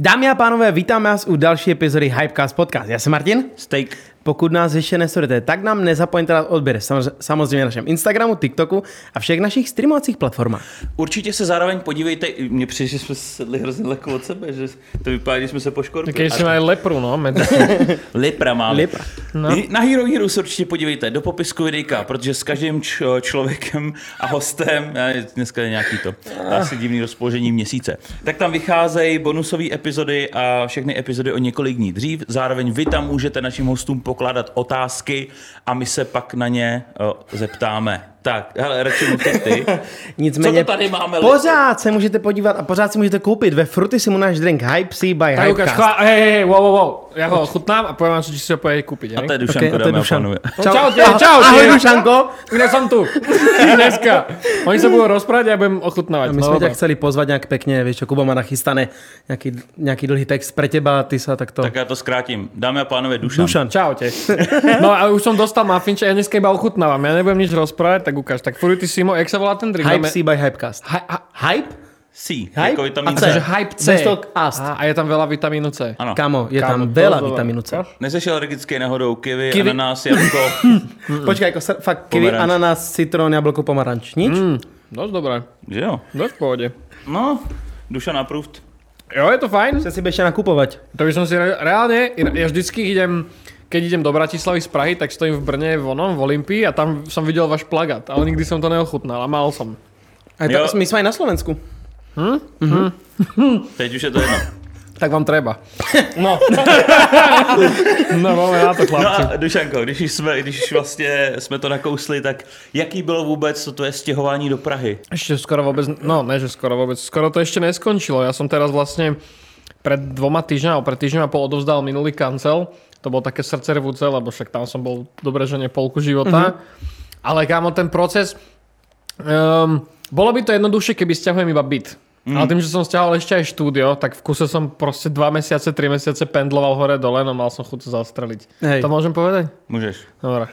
Dámy a pánové, vítáme vás u další epizody Hypecast Podcast. Já jsem Martin. Steak. Pokud nás ještě nesledujete, tak nám nezapomeňte dát odběr samozřejmě- na našem Instagramu, TikToku a všech našich streamovacích platformách. Určitě se zároveň podívejte, mně přijde, že jsme sedli hrozně lehko od sebe, že to vypadá, když jsme se poškorpili. Keď si aj lepru, no. Lipra máme. Lipra. No. Na Hero Hero se určitě podívejte do popisku videjka, protože s každým č- člověkem a hostem, dneska je nějaký to, asi divný rozpoložení měsíce, tak tam vycházejí bonusové epizody a všechny epizody o několik dní dřív. Zároveň vy tam můžete našim hostům pokládat otázky a my se pak na ně o, zeptáme. Tak, hele, radši teď ty. Nicméně Co to tady máme, pořád se můžete podívat a pořád si můžete koupit ve Frutisimu náš drink Hype Sea by Tak ukáž, Hypecast. chvá... hej, hej, hej, wow, wow, wow. Ja ho ochutnám a poviem vám, či si ho pôjde kúpiť, A hej? to je Okay, Dušanko, a to je dámy a Dušan. pánové. No, čau ti, čau. Ahoj Dušanko. Inak som tu. Dneska. Oni sa budú rozprávať a ja budem ochutnávať. My No, jsme dobre. tě chceli pozvat nějak pěkně, víš čo, Kuba má nachystané nějaký, nějaký dlhý text pre teba, ty sa takto... Tak já to zkrátím. Dámy a pánové, Dušan. Dušan. Čaute. No a už som dostal mafinče, ja dneska iba ochutnávam. Ja nebudem nič rozprávať, tak ukáž. Tak Fruitissimo, jak sa volá ten drink? Hype Sea by Hypecast. Hi- hi- Hype? C, Hype? jako vitamín A C. Takže Hype C. Ast. A, a je tam veľa vitamínu C. Ano. Kamo, je Kámo, tam veľa vitamínu C. dobré. Neseš alergický náhodou kiwi, Kiwi. ananas, jabko. Počkaj, ako fakt kiwi, Pomeranč. ananas, citrón, jablko, pomaranč. Nič? Mm, dosť dobré. že jo? Dosť v pohode. No, Dušan approved. Jo, je to fajn. Chce si ešte nakupovať. To by som si re- reálne, ja vždycky idem, keď idem do Bratislavy z Prahy, tak stojím v Brne v onom, v Olympii a tam som videl váš plagát, ale nikdy som to neochutnal a mal som. Aj Jo. ta, my sme aj na Slovensku. Teď už je to jedno. Tak vám treba. No. no, máme na to, No chlapci. a Dušanko, když jsme, když vlastně jsme to nakousli, tak jaký bylo vůbec to tvoje stěhování do Prahy? Ešte skoro vôbec, no ne, že skoro vôbec, skoro to ešte neskončilo. Ja som teraz vlastne pred dvoma týždňami, pred týždňom a pol odovzdal minulý kancel. To bolo také srdce revúce, lebo však tam som bol dobre, že nie polku života. Ale kámo, ten proces... Um, bolo by to jednoduchšie, keby stiahujem iba byt. Ale tým, že som stiahol ešte aj štúdio, tak v kuse som proste dva mesiace, tri mesiace pendloval hore dole, no mal som chuť zastreliť. Hej. To môžem povedať? Můžeš. Dobre.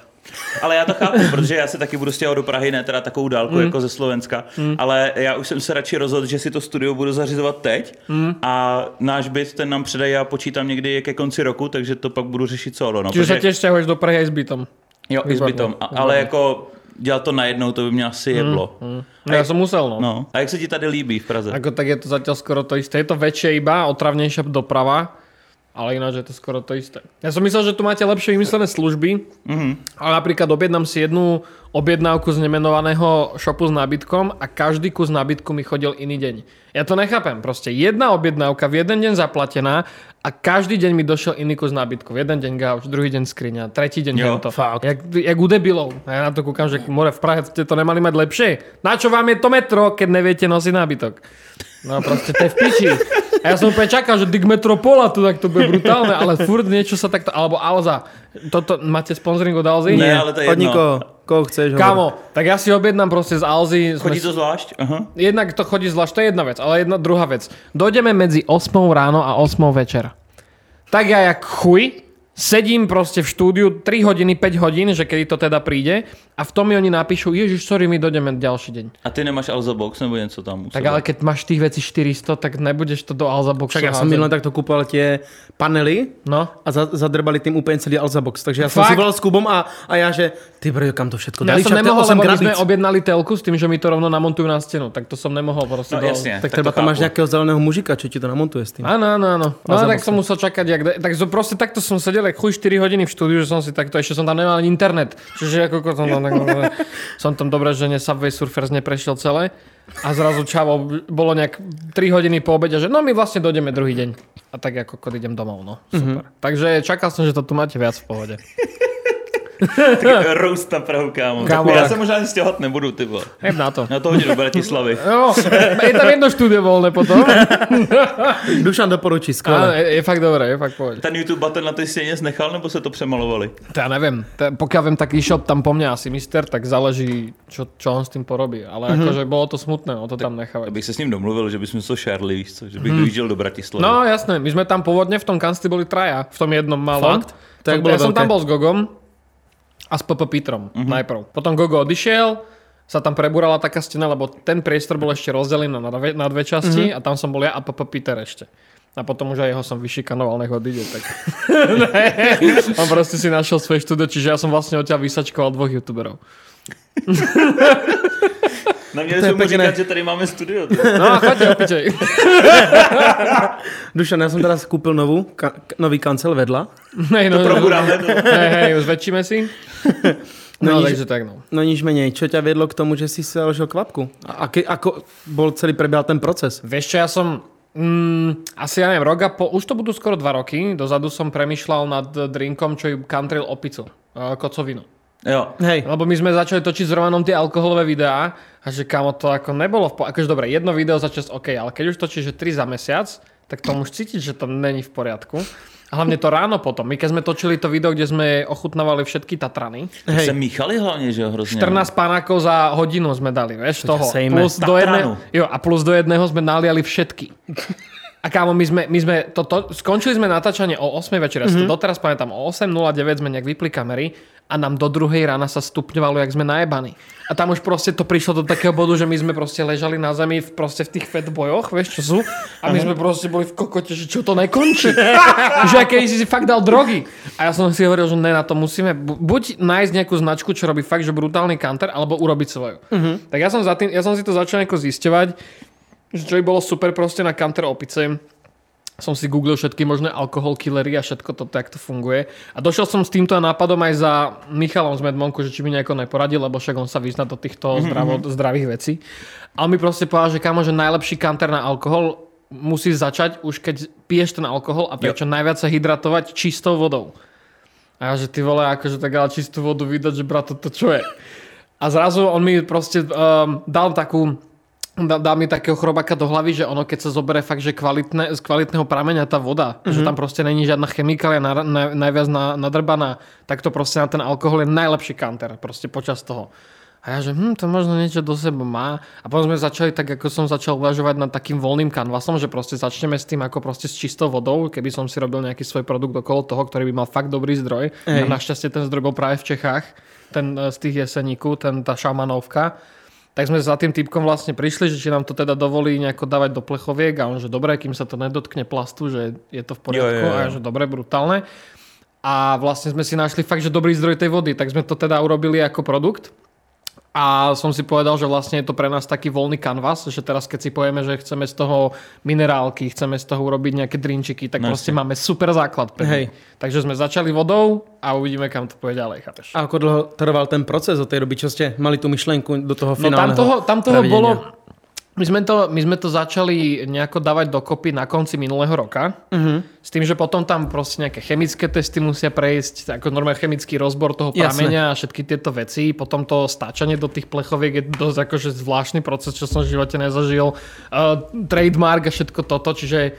Ale já to chápu, protože já se taky budu stěhovat do Prahy, ne teda takovou dálku mm. jako ze Slovenska, mm. ale já už jsem se radši rozhodl, že si to studio budu zařizovat teď mm. a náš byt ten nám předají, já počítám někdy ke konci roku, takže to pak budu řešit solo. No, Čiže protože- tiež stiahuješ do Prahy aj s bytom. Jo, i s bytom. A, ale jako dělat to najednou, to by mě asi jeblo. Mm. No ja som musel, no. No. A jak se ti tady líbí v Praze? Ako tak je to zatiaľ skoro to isté. Je to väčšie iba, otravnejšia doprava, ale ináč je to skoro to isté. Ja som myslel, že tu máte lepšie vymyslené služby, mm-hmm. ale napríklad objednám si jednu objednávku z nemenovaného shopu s nábytkom a každý kus nábytku mi chodil iný deň. Ja to nechápem. Proste jedna objednávka v jeden deň zaplatená a každý deň mi došiel iný kus nábytku. V jeden deň gauč, druhý deň skriňa, tretí deň Jo, hento. fakt. Jak, jak u debilov. A ja na to kúkam, že more v Prahe ste to nemali mať lepšie. Na čo vám je to metro, keď neviete nosiť nábytok? No proste to je v piči. A ja som úplne čakal, že Dig Metropola tu tak to bude brutálne, ale furt niečo sa takto, alebo Alza. Toto, máte sponsoring od Alzy? Ne, ale to je Od jedno. nikoho, koho chceš. Kámo, tak ja si objednám proste z Alzy. Chodí to zvlášť? Aha. Jednak to chodí zvlášť, to je jedna vec, ale jedna druhá vec. Dojdeme medzi 8 ráno a 8 večer. Tak ja jak chuj, sedím proste v štúdiu 3 hodiny, 5 hodín, že kedy to teda príde a v tom mi oni napíšu, ježiš, sorry, my dojdeme ďalší deň. A ty nemáš Alza Box nebo něco tam? u Tak ale keď máš tých vecí 400, tak nebudeš to do Alza Boxu Však ja som minule takto kúpal tie panely No. a za, zadrbali tým úplne celý Alza box. Takže ja som si Fakt? volal s Kubom a, a ja, že ty brjo, kam to všetko Ja dali? som to je nemohol, 8 lebo my sme objednali telku s tým, že mi to rovno namontujú na stenu. Tak to som nemohol proste No do... jasne. Tak, tak treba tam máš nejakého zeleného mužika, čo ti to namontuje s tým. Áno, áno, áno. No tak som musel čakať, jak, tak proste takto som sedel, jak chuj 4 hodiny v štúdiu, že som si takto, ešte som tam nemal ani internet. Čiže ako som tam, som tam dobre, že ne Subway Surfers neprešiel celé. A zrazu čavo, bolo nejak 3 hodiny po obede, že no my vlastne dojdeme druhý deň. A tak ako idem domov, no. Super. Mm-hmm. Takže čakal som, že to tu máte viac v pohode. Roast na Prahu, kámo. Kámo, já tak. se možná ani stěhovat nebudu, ty vole. Jem na to. Na to hodinu do Bratislavy. No, je tam jedno štúdio voľné potom. Dušan doporučí, skvelé. je, je fakt dobré, je fakt pohode. Ten YouTube button na tej stěně znechal, nebo se to přemalovali? To ja neviem. To, pokiaľ viem, tak išiel tam po mňa asi mister, tak záleží, čo, čo on s tým porobí. Ale mm-hmm. akože bolo to smutné, o to tam nechávať. Abych se s ním domluvil, že bychom to šerli, víš co? Že bych dojížděl do Bratislavy. No jasné, my sme tam pôvodne v tom kancli boli traja, v tom jednom malom. Fakt? Som, bolo ja som tam bol s Gogom a s PP Petrom mm-hmm. najprv. Potom Gogo odišiel, sa tam prebúrala taká stena, lebo ten priestor bol ešte rozdelený na dve, na dve časti mm-hmm. a tam som bol ja a PP Peter ešte. A potom už aj jeho som vyšikanoval, nech odíde. Tak. On proste si našiel svoje štúdio, čiže ja som vlastne odtiaľ vysačkoval dvoch youtuberov. To je jsme mu pěkné. říkat, že tady máme studio. No a choďte opičej. Dušan, já jsem teda koupil novou, ka, nový kancel vedla. Hej, no, Proburáme to. hej, hej, zväčšíme si. No, No, nič- takže tak no. No nič menej, čo ťa viedlo k tomu, že si si založil kvapku? A aký, ako bol celý prebiehal ten proces? Vieš čo, ja som mm, asi ja neviem, rok a po, už to budú skoro dva roky, dozadu som premyšľal nad drinkom, čo ju kantril opicu, uh, kocovinu. Jo. Hej, Lebo my sme začali točiť s Romanom tie alkoholové videá a že kamo to ako nebolo v po... Akože dobre, jedno video za čas OK, ale keď už točíš že 3 za mesiac, tak to už cítiť, že to není v poriadku. A hlavne to ráno potom. My keď sme točili to video, kde sme ochutnávali všetky Tatrany, Hej. hej. Se míchali hlavně, že jo, hrozně. 14 panákov za hodinu sme dali, vieš, toho. sejme. Plus do, jedného, jo, a plus do jedného sme naliali všetky. A kámo, my sme, my sme to, to, skončili sme natáčanie o 8 večera, mm-hmm. to doteraz pamätám, o 8.09 sme nejak vypli kamery a nám do druhej rána sa stupňovalo, jak sme najebaní. A tam už proste to prišlo do takého bodu, že my sme proste ležali na zemi v, proste v tých fat bojoch, vieš čo sú? A my sme proste boli v kokote, že čo to nekončí. že keď si si fakt dal drogy. A ja som si hovoril, že ne, na to musíme bu- buď nájsť nejakú značku, čo robí fakt, že brutálny kanter, alebo urobiť svoju. Tak ja som, za tým, ja som si to začal nejako zisťovať, čo by bolo super proste na kanter opice. Som si googlil všetky možné alkohol killery a všetko to, tak to funguje. A došiel som s týmto nápadom aj za Michalom z Medmonku, že či mi nejako neporadil, lebo však on sa vyzná do týchto zdravo, zdravých vecí. A on mi proste povedal, že kámo, že najlepší kanter na alkohol musí začať už keď piješ ten alkohol a prečo najviac sa hydratovať čistou vodou. A ja, že ty vole, akože tak ale čistú vodu vydať, že brat, to čo je? A zrazu on mi proste um, dal takú dá, dá mi takého chrobaka do hlavy, že ono keď sa zoberie fakt, že kvalitné, z kvalitného prameňa tá voda, mm-hmm. že tam proste není žiadna chemikália na, na, najviac na, nadrbaná, tak to proste na ten alkohol je najlepší kanter proste počas toho. A ja, že hm, to možno niečo do seba má. A potom sme začali tak, ako som začal uvažovať nad takým voľným kanvasom, že proste začneme s tým ako proste s čistou vodou, keby som si robil nejaký svoj produkt okolo toho, ktorý by mal fakt dobrý zdroj. A našťastie ten zdroj bol práve v Čechách, ten e, z tých jeseníku, ten, tá šamanovka. Tak sme za tým typkom vlastne prišli, že či nám to teda dovolí nejako dávať do plechoviek a on, že dobre, kým sa to nedotkne plastu, že je to v poriadku Jo, jo, jo. a ja, že dobre, brutálne. A vlastne sme si našli fakt, že dobrý zdroj tej vody, tak sme to teda urobili ako produkt. A som si povedal, že vlastne je to pre nás taký voľný kanvas, že teraz keď si povieme, že chceme z toho minerálky, chceme z toho urobiť nejaké drinčiky, tak No proste máme super základ. pevný. Hej. Takže sme začali vodou a uvidíme, kam to pôjde ďalej, chápeš? A ako dlho trval ten proces od tej doby, čo ste mali tú myšlenku do toho No tam finálneho toho, tam toho pravidenia? bolo... My sme, to, my sme to začali nejako dávať dokopy na konci minulého roka. Uh-huh. S tým, že potom tam proste nejaké chemické testy musia prejsť, ako normálne chemický rozbor toho prameňa a všetky tieto veci. Potom to stáčanie do tých plechoviek je dosť akože zvláštny proces, čo som v živote nezažil. Uh, trademark a všetko toto, čiže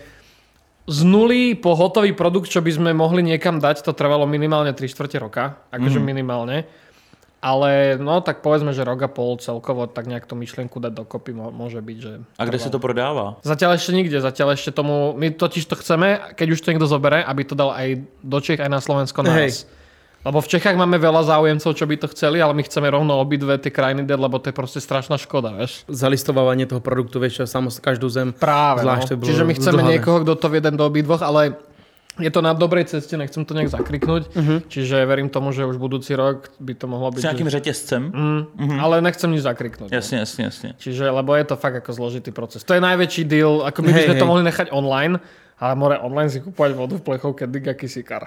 z nuly po hotový produkt, čo by sme mohli niekam dať, to trvalo minimálne 3 čtvrte roka. Akože mm. minimálne. Ale no tak povedzme, že rok a pol celkovo tak nejak tú myšlienku dať dokopy môže byť, že... A kde se to prodává? Zatiaľ ešte nikde, zatiaľ ešte tomu... My totiž to chceme, keď už to niekto zobere, aby to dal aj do Čech, aj na Slovensko naraz. Lebo v Čechách máme veľa záujemcov, čo by to chceli, ale my chceme rovno obidve tie krajiny dať, lebo to je proste strašná škoda, vieš. Zalistovávanie toho produktu, vieš, samo, každú zem. Práve, Zvlášť to no. Čiže my chceme zdlhavé. niekoho, kto to vie dať do obidvoch, ale je to na dobrej ceste, nechcem to nejak zakriknúť. Uh-huh. Čiže verím tomu, že už budúci rok by to mohlo byť... S nějakým že... řetězcem? mm, uh-huh. Ale nechcem nič zakriknúť. no. Jasně, jasně, jasně. Čiže, lebo je to fakt ako zložitý proces. To je najväčší deal, ako my by Hej, sme to hej. mohli nechať online, ale more online si kúpovať vodu v plechovke, diga kysikar.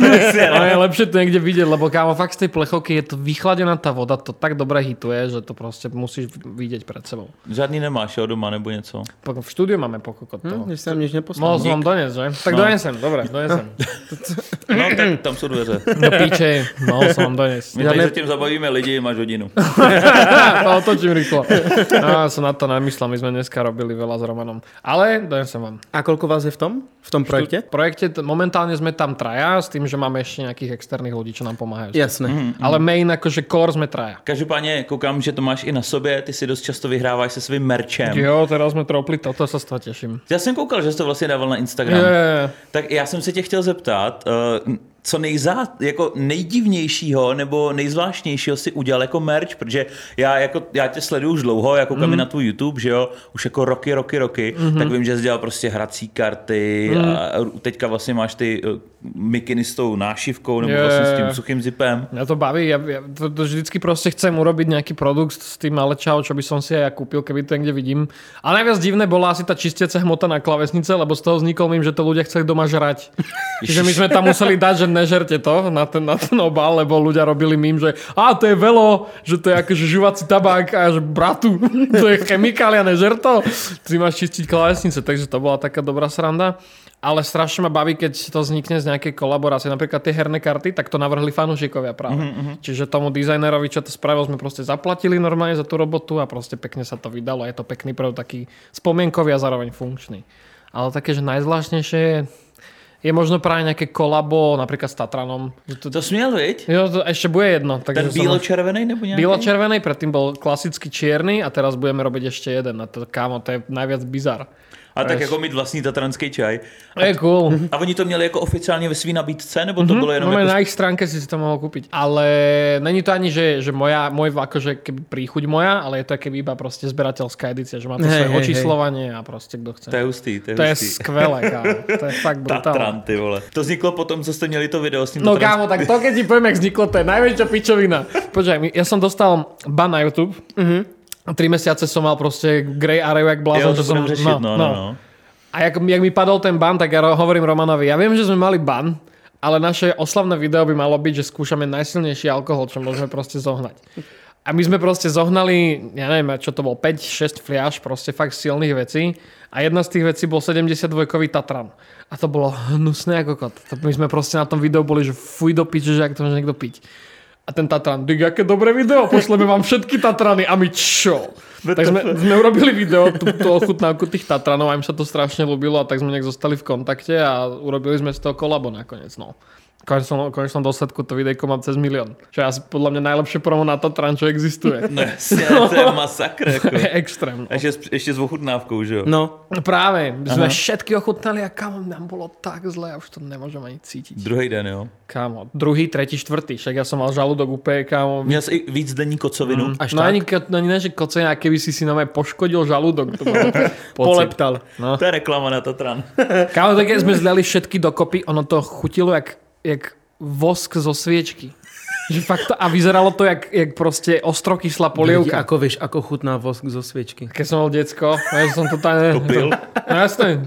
Ale je lepšie to niekde vidieť, lebo kámo, fakt z tej plechovky je to vychladená tá voda, to tak dobre hituje, že to proste musíš vidieť pred sebou. Žádný nemáš, jo, doma nebo něco? V štúdiu máme pokokot toho. Hm, sa nič Mohol neposlal. som doniesť, že? Tak No. donesem, dobre, donesem. No tak tam jsou dveře. Do píče, mohol som vám doniesť. My tady zatím zabavíme lidi, máš hodinu. to otočím rýchlo. No, som na to nemyslel, my sme dneska robili veľa s Romanom. Ale donesem vám. A koľko vás je v tom? V tom projekte? V projekte momentálne sme tam traja, s tým, že máme ešte nejakých externých ľudí, čo nám pomáhajú. Jasné. Mm. Ale main akože core sme traja. Každopádně koukám, že to máš i na sobě, ty si dost často vyhráváš se svým merčem. Jo, teraz sme tropli, toto sa z toho teším. Já jsem koukal, že jsi to vlastně dával na Instagram. Je. Tak já jsem se tě chtěl zeptat, uh, co nejzá, jako nejdivnějšího nebo nejzvláštnějšího si udělal jako merch, protože já, jako, já tě sleduju už dlouho, jako mm. na tvůj YouTube, že jo, už jako roky, roky, roky, mm-hmm. tak vím, že jsi dělal prostě hrací karty mm. a teďka vlastně máš ty uh, mikiny s tou nášivkou nebo je, vlastně s tím suchým zipem. Mňa to baví, ja, ja to, to vždycky prostě chcem urobiť nejaký produkt s tým ale čau, čo by som si aj ja kúpil, keby to niekde vidím. A najviac divné bola asi tá čistiaca hmota na klavesnice, lebo z toho vznikol mým, že to ľudia chceli doma žrať. Čiže my sme tam museli dať, že nežerte to na ten, na ten obal, lebo ľudia robili mým, že a to je velo, že to je akože žuvací tabák a že bratu, to je chemikália, nežer to. Ty máš čistiť klávesnice, takže to bola taká dobrá sranda. Ale strašne ma baví, keď to vznikne z nejakej kolaborácie. Napríklad tie herné karty, tak to navrhli fanúšikovia práve. Mm-hmm. Čiže tomu dizajnerovi, čo to spravil, sme proste zaplatili normálne za tú robotu a proste pekne sa to vydalo. Je to pekný produkt, taký spomienkový a zároveň funkčný. Ale také, že najzvláštnejšie je je možno práve nejaké kolabo, napríklad s Tatranom. To, to smiel, veď? Jo, to ešte bude jedno. Ten bílo-červený nebo nejaký? Bílo-červený, predtým bol klasický čierny a teraz budeme robiť ešte jeden. A to, kámo, to je najviac bizar. A tak jako mít vlastní tatranský čaj. A, je cool. A oni to měli jako oficiálně ve svý nabídce, nebo to mm-hmm. bylo jenom no, jako... Na ich stránke si si to mohol kúpiť. Ale není to ani, že, že moja, môj akože keby príchuť moja, ale je to keby iba proste zberateľská edícia, že má to svoje hey, očíslovanie hey. a proste kto chce. To je hustý, to je To hustý. je skvelé, kámo. To je fakt brutálne. Tatran, ty vole. To vzniklo potom, co jste měli to video s tím No kámo, tak to keď ti poviem, jak vzniklo, to je najväčšia pičovina. Počkaj, ja som dostal ban na YouTube. Mm-hmm. Tri mesiace som mal proste grey area jak blázon. Jo, to som, řešiť, no, no, no. no. A jak, jak mi padol ten ban, tak ja hovorím Romanovi, ja viem, že sme mali ban, ale naše oslavné video by malo byť, že skúšame najsilnejší alkohol, čo môžeme proste zohnať. A my sme proste zohnali, ja neviem, čo to bol, 5-6 fliaž, proste fakt silných vecí. A jedna z tých vecí bol 72-kový Tatran. A to bolo hnusné ako kot. My sme proste na tom videu boli, že fuj do piče, že ak to môže niekto piť. A ten Tatran, dig, aké dobré video, pošleme vám všetky Tatrany. A my čo? tak sme, sme urobili video, tú, tú ochutnávku tých Tatranov a im sa to strašne ľúbilo a tak sme nejak zostali v kontakte a urobili sme z toho kolabo nakoniec. No konečnom, konečnom dôsledku to videjko mám cez milión. Čo je asi podľa mňa najlepšie promo na Tatran, čo existuje. No to je masakr. Ako. je extrém. No. Ešte, ešte s ochutnávkou, že jo? No. Práve, sme Aha. všetky ochutnali a kamo, nám bolo tak zle, a už to nemôžem ani cítiť. Druhý den, jo? Kámo, druhý, tretí, štvrtý, však ja som mal žalúdok úplne, kámo. Měl si víc denní kocovinu? Mm, až no tak? ani, ani ne, že kocovina, keby si si nové poškodil žalúdok. To Poleptal. No. To je reklama na Tatran. kámo, tak keď sme zliali všetky dokopy, ono to chutilo jak, jak vosk zo sviečky. Že fakt to, a vyzeralo to jak, jak proste ostrokyslá polievka. Ako vieš, ako chutná vosk zo sviečky. Keď som bol decko, ja som to tam... Kopil? No jasne.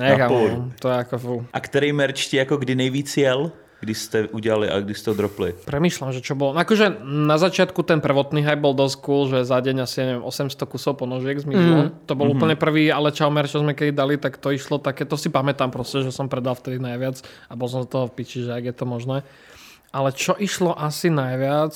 Nechám, to je ako fú. A který merch ti jako kdy nejvíc jel? Když ste udělali a když ste to dropli? Premýšľam, že čo bolo. Akože na začiatku ten prvotný hype bol dosť cool, že za deň asi neviem, 800 kusov ponožiek zmizlo. Mm. To bol mm-hmm. úplne prvý, ale čau merch, čo sme keď dali, tak to išlo také, to si pamätám proste, že som predal vtedy najviac a bol som z toho v piči, že ak je to možné. Ale čo išlo asi najviac,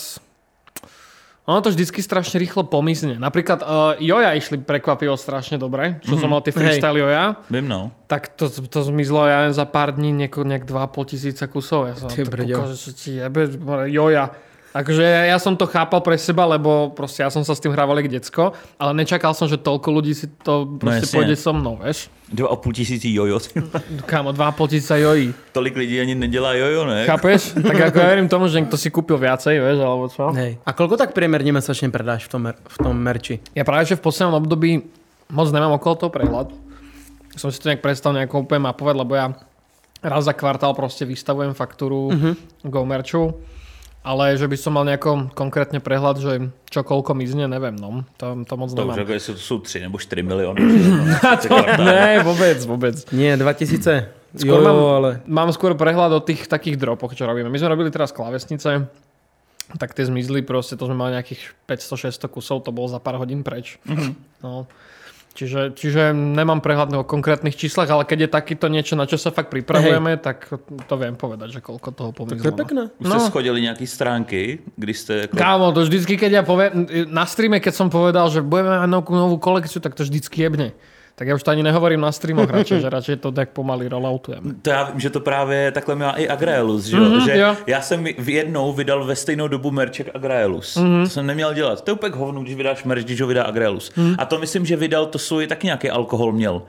ono to vždycky strašne rýchlo pomizne. Napríklad uh, Joja išli prekvapivo strašne dobre, čo mm-hmm. som mal tie freestyle Hej. Joja. Viem no. Tak to, to zmizlo ja za pár dní nieko, nejak 2,5 tisíca kusov. Ja som Ty tak kúkal, že ti jebe, Joja. Akože ja som to chápal pre seba, lebo proste ja som sa s tým hrával ako decko, ale nečakal som, že toľko ľudí si to no proste no, pôjde so mnou, vieš. 2,5 tisíci jojo. Kámo, 2,5 tisíca jojí. Tolik lidí ani nedelá jojo, ne? Chápeš? Tak ako ja verím tomu, že niekto si kúpil viacej, vieš, alebo čo? Hej. A koľko tak priemerne mesačne predáš v tom, v tom merči? Ja práve, že v poslednom období moc nemám okolo toho prehľad. Som si to nejak prestal nejako úplne mapovať, lebo ja raz za kvartál proste vystavujem faktúru uh-huh. Go Merchu ale že by som mal nejako konkrétne prehľad, že čo koľko mizne, neviem, no. To, to moc to nemám. To sú, sú 3 nebo 4 milióny. to, ne, vôbec, vôbec. Nie, 2000. Skôr jo, mám, ale... mám skôr prehľad o tých takých dropoch, čo robíme. My sme robili teraz klávesnice, tak tie zmizli proste, to sme mali nejakých 500-600 kusov, to bolo za pár hodín preč. Mm-hmm. No. Čiže, čiže nemám prehľad o konkrétnych číslach, ale keď je takýto niečo, na čo sa fakt pripravujeme, Hej. tak to viem povedať, že koľko toho pomizlo. Tak to je pekné. Už no. ste schodili nejaké stránky, kdy ste... Ako... Kámo, to vždycky, keď ja poviem, na streame, keď som povedal, že budeme mať novú, novú kolekciu, tak to vždycky jebne tak ja už to ani nehovorím na streamoch radšej, že radšej to tak pomaly rolloutujem. To já vím, že to právě takhle má i Agraelus, že, mm-hmm, že jo. já jsem v jednou vydal ve stejnou dobu merček Agraelus. Mm-hmm. To jsem neměl dělat. To je úplně hovnu, když vydáš merch, když ho vydá Agraelus. Mm-hmm. A to myslím, že vydal to svůj tak nějaký alkohol měl.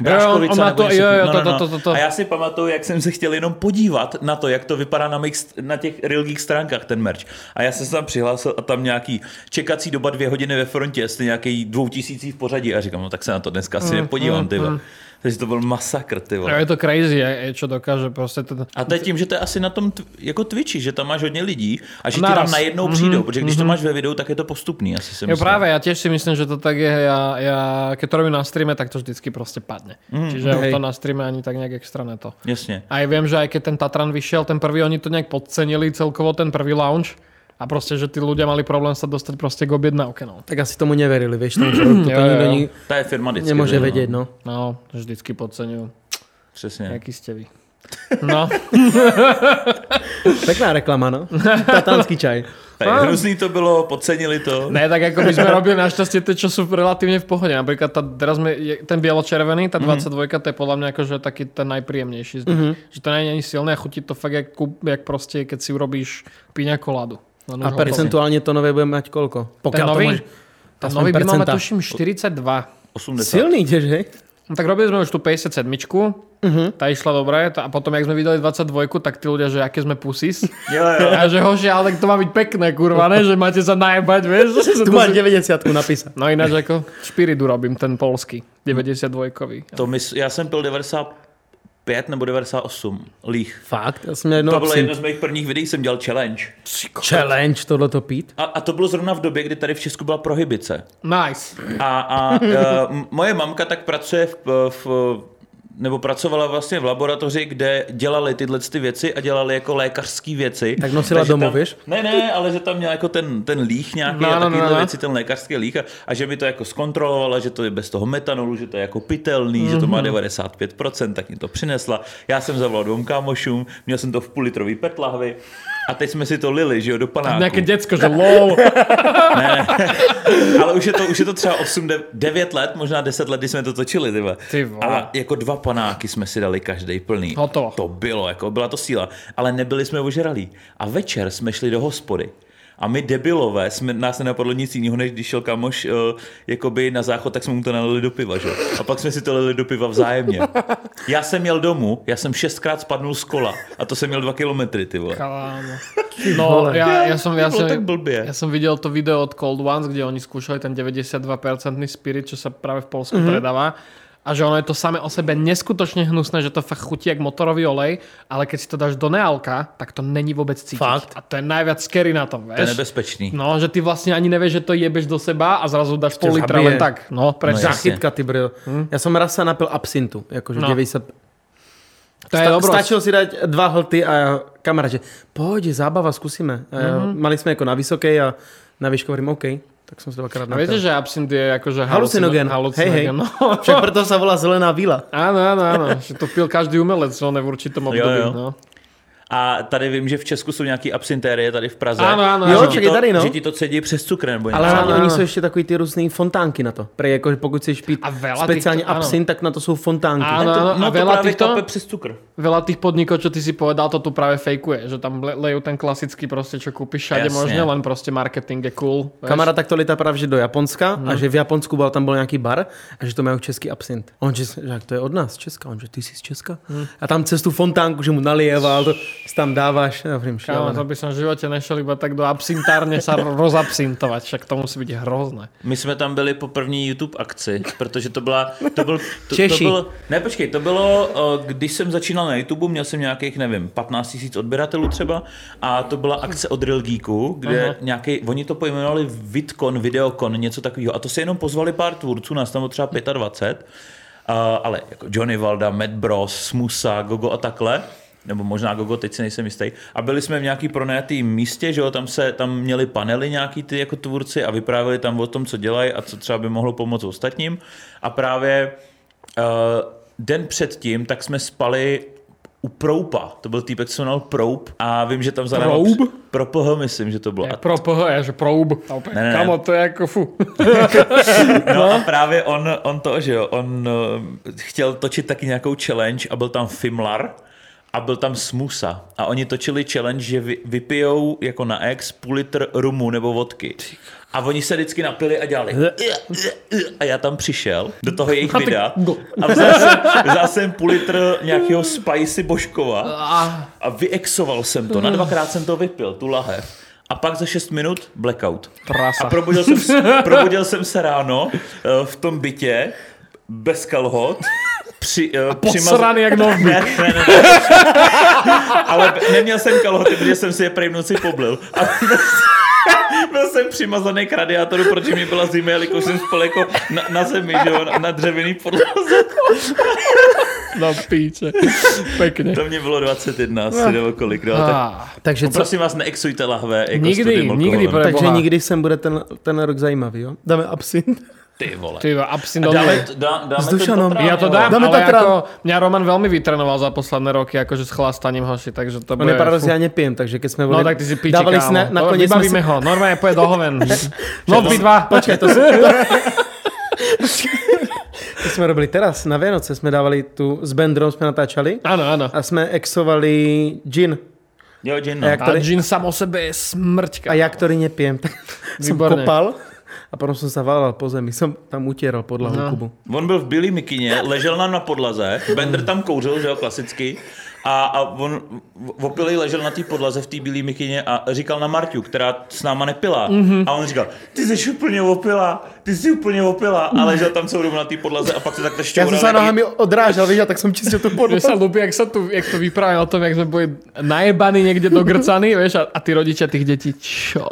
Bráškovica, on má nebo to- něco jo, jo, takového. to- to- to- to- A já si pamatuju, jak jsem se chtěl jenom podívat na to, jak to vypadá na, mých, na těch Real stránkách, ten merch. A já jsem se tam přihlásil a tam nějaký čekací doba dvě hodiny ve frontě, jste nějaký dvou tisící v pořadí. A říkám, no tak se na to dneska asi nepodívám, ty vole. Takže to byl masakr, ty vole. je to crazy, čo dokáže proste ten... A to je tím, že to je asi na tom jako Twitchi, že tam máš hodně lidí a že ti tam Naraz. najednou přijdou, protože když to máš ve videu, tak je to postupný, asi si Jo, práve, ja tiež si myslím, že to tak je. Ja, ja keď to robím na streame, tak to vždycky proste padne. Mm, Čiže hej. to na streame ani tak nejak extra ne to. Jasně. A ja viem, že aj keď ten Tatran vyšiel, ten prvý, oni to nejak podcenili celkovo, ten prvý launch. A proste, že tí ľudia mali problém sa dostať proste k objednávke. No, Tak asi tomu neverili, vieš, tomu, že to Jo, jo, nikto ni- Ta je firma vždycky. nemôže že jo, vedieť, no. no vždycky podceňujú. Přesně. Jaký ste vy? No, Pekná reklama, no. Tatanský čaj. Tak, hrozný to bylo, podcenili to. ne, tak ako my sme robili našťastie tie, čo sú relatívne v pohode. Napríklad tá, teraz sme, ten bielo-červený, tá 22, to je podľa mňa akože taký ten najpríjemnejší z nich. Že to nie je ani silné a chutí to fakt jak, jak proste, keď si urobíš piňa koládu. Len A percentuálne to nové bude mať koľko? Ten Pokiaľ to nový, môže... ten nový by mal mať tuším 42. 80. Silný ideš, hej? No tak robili sme už tú 57 uh-huh. tá išla dobre a potom, jak sme videli 22 tak tí ľudia, že aké sme pusis. Jo, jo. A že hoši, ale tak to má byť pekné, kurva, ne? Že máte sa najebať, vieš? Tu máš 90 napísať. No ináč ako Špiridu robím, ten polský, 92-kový. To mys, já jsem pil 95 nebo 98 líh. Fakt? Ja som jedno To bylo jedno z mých prvních videí, jsem dělal challenge. Challenge tohleto pít. A, a to bylo zrovna v době, kdy tady v Česku byla prohibice. Nice. A, a uh, moje mamka tak pracuje v, v nebo pracovala vlastně v laboratoři, kde dělali tyhle ty věci a dělali jako lékařské věci. Tak nosila Takže domů, tam, víš? Ne, ne, ale že tam měla jako ten, ten líh nějaký No, a no, no, takovýhle no. věci, ten lékařský líh a, a že mi to jako zkontrolovala, že to je bez toho metanolu, že to je jako pitelný, mm-hmm. že to má 95%, tak mi to přinesla. Já jsem zavolal dvou kámošům, měl jsem to v půl litrový pet lahvi a teď jsme si to lili, že jo, do panáku. Nejaké decko, že lol. Ale už je to, už je to třeba 8, 9 let, možná 10 let, kdy jsme to točili, tyhle. Ty vole. A jako dva panáky jsme si dali každý plný. Hotovo. To bylo, jako byla to síla. Ale nebyli jsme ožralí. A večer jsme šli do hospody. A my debilové, jsme, nás nenapadlo nic jiného, než když šel kamoš uh, jakoby na záchod, tak jsme mu to nalili do piva, že? A pak jsme si to lili do piva vzájemně. Já jsem jel domů, já jsem šestkrát spadnul z kola a to jsem měl dva kilometry, ty vole. No, ja, ja, som, ja, som, tak blbie. ja som videl to video od Cold Ones, kde oni skúšali ten 92% spirit, čo sa práve v Polsku mm-hmm. predáva. A že ono je to samé o sebe neskutočne hnusné, že to fakt chutí jak motorový olej, ale keď si to dáš do nealka, tak to není vôbec cítiť. Fakt? A to je najviac scary na tom, To je vieš? nebezpečný. No, že ty vlastne ani nevieš, že to jebeš do seba a zrazu dáš pol litra len tak. No, presne. No, Zachytka, ty bril. Ja som raz sa napil absintu, akože No. 90... to je Sta- dobro. Stačilo si dať dva hlty a kamarát, že pôjde, zábava, skúsime. Ja, Mali sme ako na vysokej a na výšku hovorím, OK, tak som si dvakrát A viete, že absint je akože Halucinogen. halucinogen. Hej, hej. No. Však preto sa volá zelená vila. Áno, áno, áno. Že to pil každý umelec, on je v určitom období. jo. No. A tady vím, že v Česku jsou nějaký absintérie tady v Praze. Áno, áno, A Jo, že ti je to, tady, no. Že ti to cedí přes cukr nebo něco. Ale áno. oni sú ešte takový tie rôzne fontánky na to. Pre ako, pokud chceš veľa speciálne týchto- absint, tak na to sú fontánky. Áno, to, áno, no a to veľa právě týchto, přes cukr. veľa tých podnikov, čo ty si povedal, to tu práve fejkuje. Že tam le- lejú ten klasický proste, čo kúpiš všade Jasne. možne, len proste marketing je cool. vieš. Kamarát takto lietá práve že do Japonska a že v Japonsku bol, tam bol nejaký bar a že to majú český absint. On že, to je od nás, Česka. On že ty si z Česka? A tam cez tú fontánku, že mu nalieval, to si tam dávaš. Ja hovorím, Kámo, šialené. to by som v živote nešiel iba tak do absintárne sa rozabsintovať, však to musí byť hrozné. My jsme tam byli po první YouTube akci, protože to byla, to byl, to, to Češi. bylo, ne počkej, to bylo, když jsem začínal na YouTube, měl jsem nějakých, nevím, 15 tisíc odběratelů třeba a to byla akce od Real Geeku, kde Aha. nějaký, oni to pojmenovali VidCon, Videocon, něco takového a to se jenom pozvali pár tvůrců, nás tam bylo třeba 25, uh, ale jako Johnny Valda, Matt Bros, Smusa, Gogo a takhle, nebo možná Gogo, teď si nejsem jistý. A byli jsme v nějaký pronajatý místě, že jo, tam se, tam měli panely nějaký ty jako tvůrci a vyprávěli tam o tom, co dělají a co třeba by mohlo pomoct ostatním. A právě uh, den předtím, tak jsme spali u Proupa. To byl týpek, co jmenoval Proup a vím, že tam za náma... Proub? Propoho, myslím, že to bylo. Je A pro PH, je, že proub. Ne, ne, ne. Kamo, to je ako fu. No a právě on, on to, že jo, on uh, chtěl točit taky nějakou challenge a byl tam Fimlar a byl tam smusa. A oni točili challenge, že vy, vypijou jako na ex půl litr rumu nebo vodky. A oni se vždycky napili a dělali. A já tam přišel do toho jejich videa a vzal jsem, vzal jsem půl litr nějakého spicy božkova a vyexoval jsem to. Na dvakrát jsem to vypil, tu lahev. A pak za 6 minut blackout. Prasa. A probudil jsem, se- probudil jsem se ráno eh, v tom bytě bez kalhot. Při, uh, Posraný jak nový. ne, ne, ne, ne. Ale neměl jsem kalhoty, protože jsem si je prej v noci poblil. A byl, jsem přimazaný k radiátoru, protože mi byla zima, jelikož jsem spal jako na, na zemi, že jo, na, na dřevěný podlaze. No píče. Pekne. To mě bylo 21 asi, nebo kolik, no. Tak, Ah. Takže, no, co, prosím vás, neexujte lahve jako Nikdy, nikdy, takže nikdy sem bude ten, ten rok zajímavý, jo? Dáme absint. Ty vole. Ty jo, absint A do dáme, dá, dáme S ten Dušanom. Tatran, Ja to dám, Dáme ale Tatran. ako, mňa Roman veľmi vytrenoval za posledné roky, akože s chlastaním hoši, takže to On bude... paradox, já nepijem, takže keď jsme No boli, tak ty si piči, dávali kámo. si na, To nakoniec jsme Vybavíme si, ho, normálne poje do hoven. No, dva. Počkaj, to jsme, to jsme robili teraz, na Vianoce jsme dávali tu, s Bendrom jsme natáčali Áno, áno. a jsme exovali gin. Jo, gin, A jak no. A ktorý- gin sám o sebe je smrť. A já, který nepijem, tak Výborně. kopal a potom jsem se válel po zemi, jsem tam utěral podlahu No. Kubu. On byl v bílý mikině, ležel nám na podlaze, Bender tam kouřil, že jo, klasicky, a, a on v- opilý ležel na té podlaze v té bílé mikině a říkal na Marťu, která s náma nepila. Mhm. Mm-hmm. A on říkal, ty jsi úplně opila, ty jsi úplně opila. A ležel tam celou dobu na té podlaze a pak se takhle Já šťoural. jsem se nohami odrážel, víš, a tak jsem čistil tu Mne sa podlahu. ľúbi, jak sa tu, jak to vypráva o tom, jak sme boli najebaní niekde do grcaní, vieš, a, a tí rodičia tých detí, čo?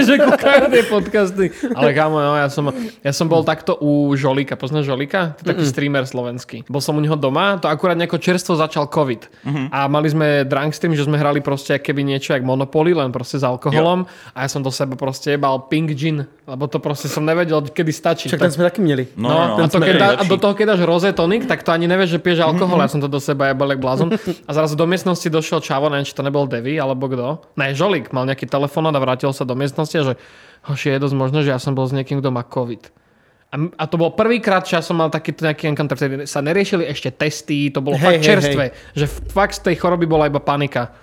Že kúkajú tie podcasty. Ale kámo, no, ja som, ja som bol takto u Žolika. Poznáš Žolika? To je taký streamer slovenský. Bol som u neho doma, to akurát nejako čerstvo začal COVID. A mali sme drunk stream, že sme hrali proste keby niečo jak Monopoly, len proste s alkoholom. A ja som do seba proste jebal pink gin, lebo to proste som nevedel, kedy stačí. Však Tak- ten jsme taky měli. No, No, no, no, a, to keď dá, a do toho keď dáš rosé tonik, tak to ani nevieš, že piješ alkohol. Ja som to do seba jebal jak blázon. A zrazu do miestnosti došiel čavo, neviem, či to nebol Devi alebo kto. Ne, Žolík mal nejaký telefonát a vrátil sa do miestnosti a že hoši, je dosť možné, že ja som bol s niekým, kto má COVID. A, a to bol prvýkrát, čo ja som mal takýto nejaký encounter, vtedy sa neriešili ešte testy, to bolo Hej, fakt hej, čerstvé. Že f- fakt z tej choroby bola iba panika.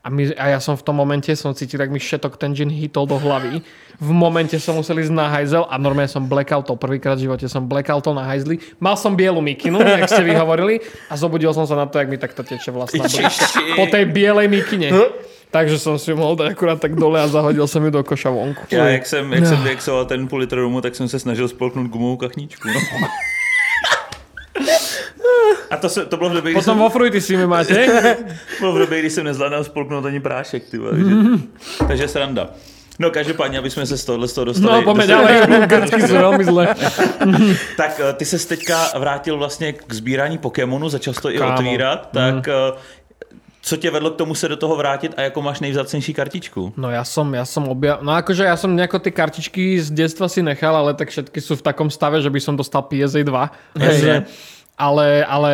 A, my, a ja som v tom momente som cítil, jak mi všetok ten gin hitol do hlavy. V momente som musel ísť na hajzel a normálne som blackoutol. Prvýkrát v živote som blackoutol na hajzli. Mal som bielu mikinu, jak ste vy hovorili, a zobudil som sa na to, jak mi takto teče vlastná. Po tej bielej mikine. Takže som si ju mohol dať akurát tak dole a zahodil som ju do koša vonku. Já, jak jsem, jak jsem vyexoval ten půl litr rumu, tak jsem se snažil spolknout gumovou kachničku. No. A to, se, to bylo v době, Potom jsem, vo fruity si mi máte. bylo v době, kdy jsem nezvládal spolknout ani prášek. Ty, vole, takže, takže sranda. No každopádně, aby jsme se z tohohle z toho dostali. No, poďme ďalej. Grcky sú veľmi zle. Tak eh, ty se teďka vrátil vlastně k sbírání Pokémonu, začal jsi to i otvírat, tak eh, co tě vedlo k tomu se do toho vrátit a jako máš nejvzácnější kartičku? No ja som, ja som obja... No akože ja som nejako tie kartičky z detstva si nechal, ale tak všetky sú v takom stave, že by som dostal PSA 2. Takže, ale, ale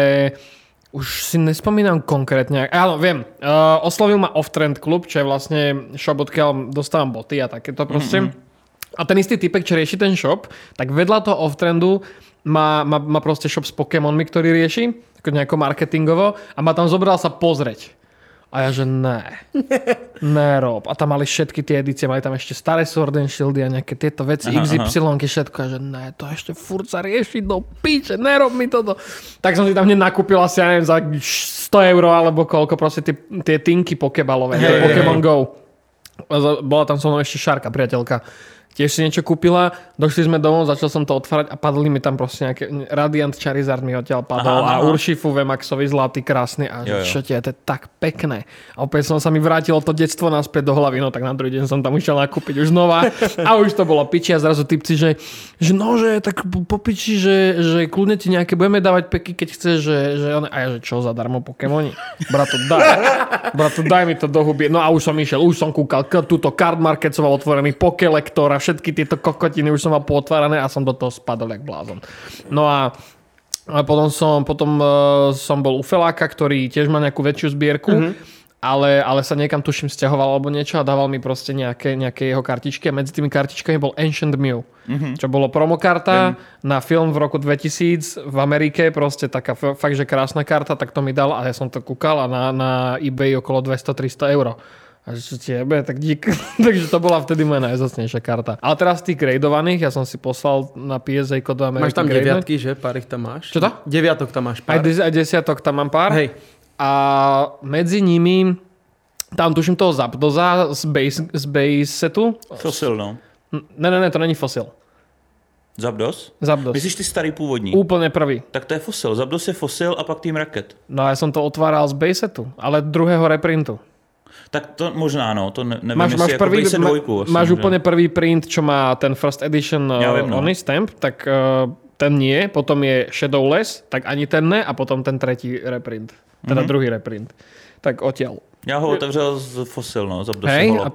už si nespomínam konkrétne. Áno, viem. Uh, oslovil ma Off-Trend Club, čo je vlastne shop, odkiaľ dostávam boty a takéto proste. Mm-hmm. A ten istý typek, čo rieši ten shop, tak vedľa toho off-trendu má, má, má proste shop s Pokémonmi, ktorý rieši, ako nejako marketingovo a ma tam zobral sa pozrieť. A ja, že ne. Nerob. A tam mali všetky tie edície, mali tam ešte staré Sword and Shieldy a nejaké tieto veci, Aha, XY, všetko. A že ne, to ešte furt sa rieši do piče, nerob mi toto. Tak som si tam hneď nakúpil asi, ja neviem, za 100 eur alebo koľko, proste tie, tie tinky pokebalové, hey, Pokémon hej. Go. Bola tam so mnou ešte Šárka, priateľka. Tiež si niečo kúpila, došli sme domov, začal som to otvárať a padli mi tam proste nejaké... Radiant Charizard mi odtiaľ padol Aha, a aha. Urshifu Vemaxovi zlatý, krásny a Jo, jo. čo tie, to je tak pekné. A opäť som sa mi vrátilo to detstvo naspäť do hlavy, no tak na druhý deň som tam išiel nakúpiť už znova a už to bolo piči a zrazu typci, že, že no, že tak po- po piči, že, že kľudne ti nejaké budeme dávať peky, keď chceš, že, že one, a ja, že čo zadarmo Pokémoni? Bratu, daj. Bratu, daj mi to do huby. No a už som išiel, už som kúkal, túto card market som mal otvorený, Pokelektor a všetky tieto kokotiny už som mal pootvárané a som do toho spadol jak blázon. No a a potom som, potom, uh, som bol u Feláka, ktorý tiež má nejakú väčšiu zbierku. Mm-hmm. ale, ale sa niekam tuším stiahoval alebo niečo a dával mi proste nejaké, nejaké jeho kartičky a medzi tými kartičkami bol Ancient Mew, mm-hmm. čo bolo promokarta na film v roku 2000 v Amerike, proste taká fakt, že krásna karta, tak to mi dal a ja som to kúkal a na, na eBay okolo 200-300 eur. A že čo ti jebe, tak dík. Takže to bola vtedy moja najzacnejšia karta. Ale teraz z tých gradovaných, ja som si poslal na PSA do Ameriky. Máš tam gradenúť. deviatky, že? Pár ich tam máš. Čo to? Deviatok tam máš Aj, pár. des, aj desiatok tam mám pár. Hej. A medzi nimi tam tuším toho Zapdoza z base, z base setu. Fosil, no. Ne, ne, ne, to není fosil. Zabdos? Zapdos. Myslíš ty starý původní? Úplne prvý. Tak to je fosil. Zabdos je fosil a pak Team Rocket. No a ja som to otváral z base setu, ale druhého reprintu. Tak to možná, no. To ne, nevím, Máš, máš, jako prvý, ma, dvojku. asi, máš že? úplne prvý print, čo má ten first edition Ja uh, viem, no. ony stamp, tak uh, ten nie, potom je Shadowless, tak ani ten ne a potom ten tretí reprint. Teda Mhm. druhý reprint. Tak odtiaľ. Já ho otevřel z fosil, no. Zabdos Hej, a,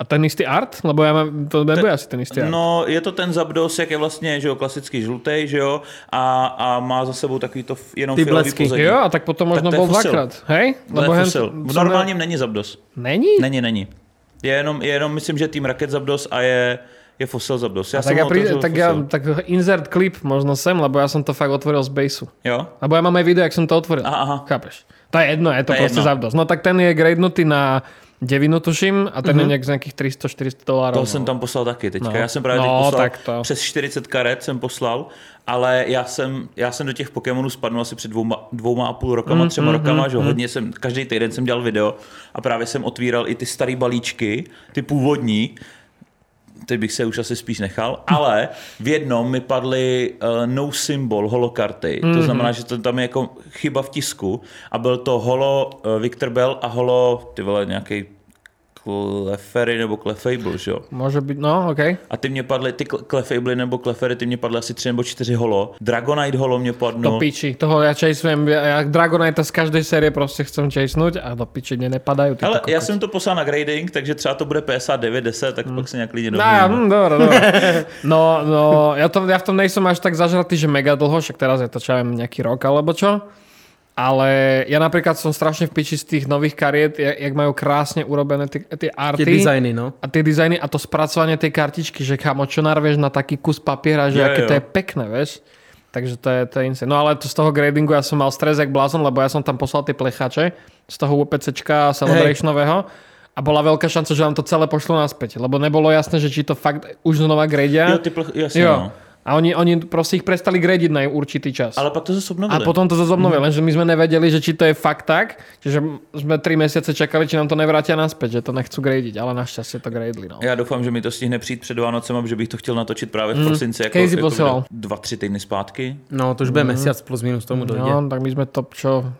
a ten istý art? Lebo ja mám, to nebude asi ten istý art. No, je to ten Zabdos, jak je vlastně, že jo, klasický žlutý, že jo, a, a má za sebou takový to jenom Ty blesky. pozadí. Jo, a tak potom možno je bol dvakrát. Hej? Je hen-. V normálním není Zabdos. Není? Není, není. Je jenom, je jenom myslím, že tým Rocket Zabdos a je, je fosil Zabdos. Já A tak, ja otevřel tak, ja, tak insert klip možno sem, lebo ja som to fakt otvoril z baseu. Jo? Lebo ja mám aj video, jak som to otvoril. Aha, aha. Chápeš? To je jedno, je to, To je proste jedno. zavdos. No tak ten je gradenutý na devinu, tuším, a ten je nejak z nejakých 300-400 dolárov. To no. jsem tam poslal taky teďka. No. Já jsem právě No, teď poslal tak to. přes 40 karet jsem poslal, ale já jsem, já jsem do těch Pokémonů spadnul asi před dvouma, dvouma a půl rokama, Mm, třema rokama, že jo, hodně jsem, každý týden jsem dělal video a právě jsem otvíral i ty staré balíčky, ty původní, teď bych se už asi spíš nechal, ale v jednom mi padly uh, no symbol holokarty, Mhm. to znamená, že to tam je jako chyba v tisku a byl to holo uh, Victor Bell a holo, ty vole, nějaký Clefairy nebo Clefable, že jo? Môže byť, no, OK. A ty mě padly, ty Clefable nebo Clefairy, ty mě padly asi tři nebo čtyři holo. Dragonite holo mě Do padnul. piči. Toho ja chaseujem, ja, Dragonite z každej série proste chcem chasenúť a do piči mne nepadajú. Ty Ale já jsem to poslal na grading, takže třeba to bude PSA 910, tak pak se nějak lidi No, domluvíme. hm, dobre, dobre. No, no, ja, to, ja v tom nejsom až tak zažratý, že mega dlho, však teraz je to čo viem, nejaký rok alebo čo. Ale ja napríklad som strašne v piči z tých nových kariet, jak majú krásne urobené tie, tie arty. Tie dizajny, no. A tie dizajny a to spracovanie tej kartičky, že kamo, čo narvieš na taký kus papiera, že Jo, aké jo. to je pekné, vieš. Takže to je, to je insane. No ale to z toho gradingu ja som mal stres jak blázon, lebo ja som tam poslal tie plechače z toho UPCčka celebrationového. A bola veľká šanca, že vám to celé pošlo naspäť. Lebo nebolo jasné, že či to fakt už znova gradia. Jo, ty plech, jasně, Jo. no. A oni, oni proste ich prestali gradiť na určitý čas. Ale pak to zase a obnovili. potom to zase obnovili, lenže my sme nevedeli, že či to je fakt tak, čiže sme 3 mesiace čakali, či nám to nevrátia naspäť, že to nechcú gradiť, ale našťastie to gradili. No. Já doufám, že mi to stihne přijít před Vánocem, že bych to chtěl natočit právě v prosinci, jako, jako dva, tři týdny zpátky. No, to už bude mesiac plus minus tomu dojde. no, tak my sme to čo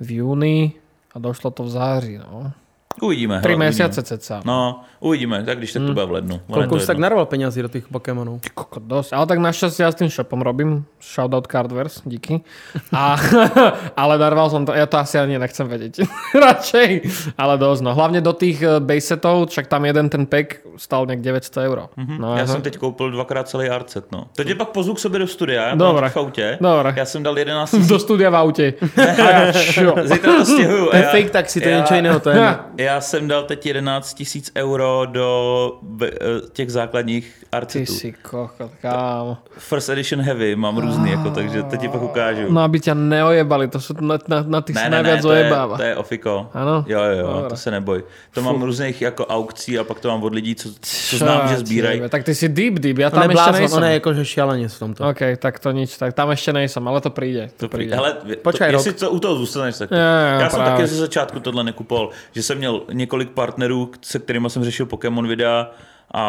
v júni a došlo to v září. No. Uvidíme. 3 hele, mesiace ceca. No, uvidíme, tak když tak to bude v lednu. Koľko už tak narval peňazí do tých Pokémonov? Koko, dosť. Ale tak našťastie ja s tým shopom robím. Shoutout Cardverse, díky. A, ale narval som to, ja to asi ani nechcem vedieť. Radšej. Ale dosť, no. Hlavne do tých eh, base setov, však tam jeden ten pack stal nejak 900 eur. No, Já ja jsem teď koupil dvakrát celý art set, no. To tě pak pozvu k sobě do studia, já Dobre. V autě. Dobre. Já jsem dal 11 do studia v aute. A ja čo? Zítra to stěhuju. To je fake taxi, to je niečo iného, to je... Já jsem dal teď 11 tisíc euro do těch základních Ty arcetů. si kokot, kámo. First edition heavy mám různý, jako, takže teď ti pak ukážu. No aby ťa neojebali, to sú na, na, na tých ne, sa ne, ne, to je, to je ofiko. Ano? Jo, jo, jo, to se neboj. To mám různých jako aukcí a pak to mám od lidí, co, co Čo znám, že jebe? Tak ty si deep deep, ja tam ešte nejsem. on je akože šialenec v tomto. OK, tak to nič, tak tam ešte nejsem, ale to príde. To, To príde. přijde. Hele, Počkej to, rok. jestli to u toho zůstaneš, tak to. Jo, jo, Já jsem taky ze začátku tohle nekupoval, že jsem měl několik partnerů, se kterými jsem řešil Pokémon videa a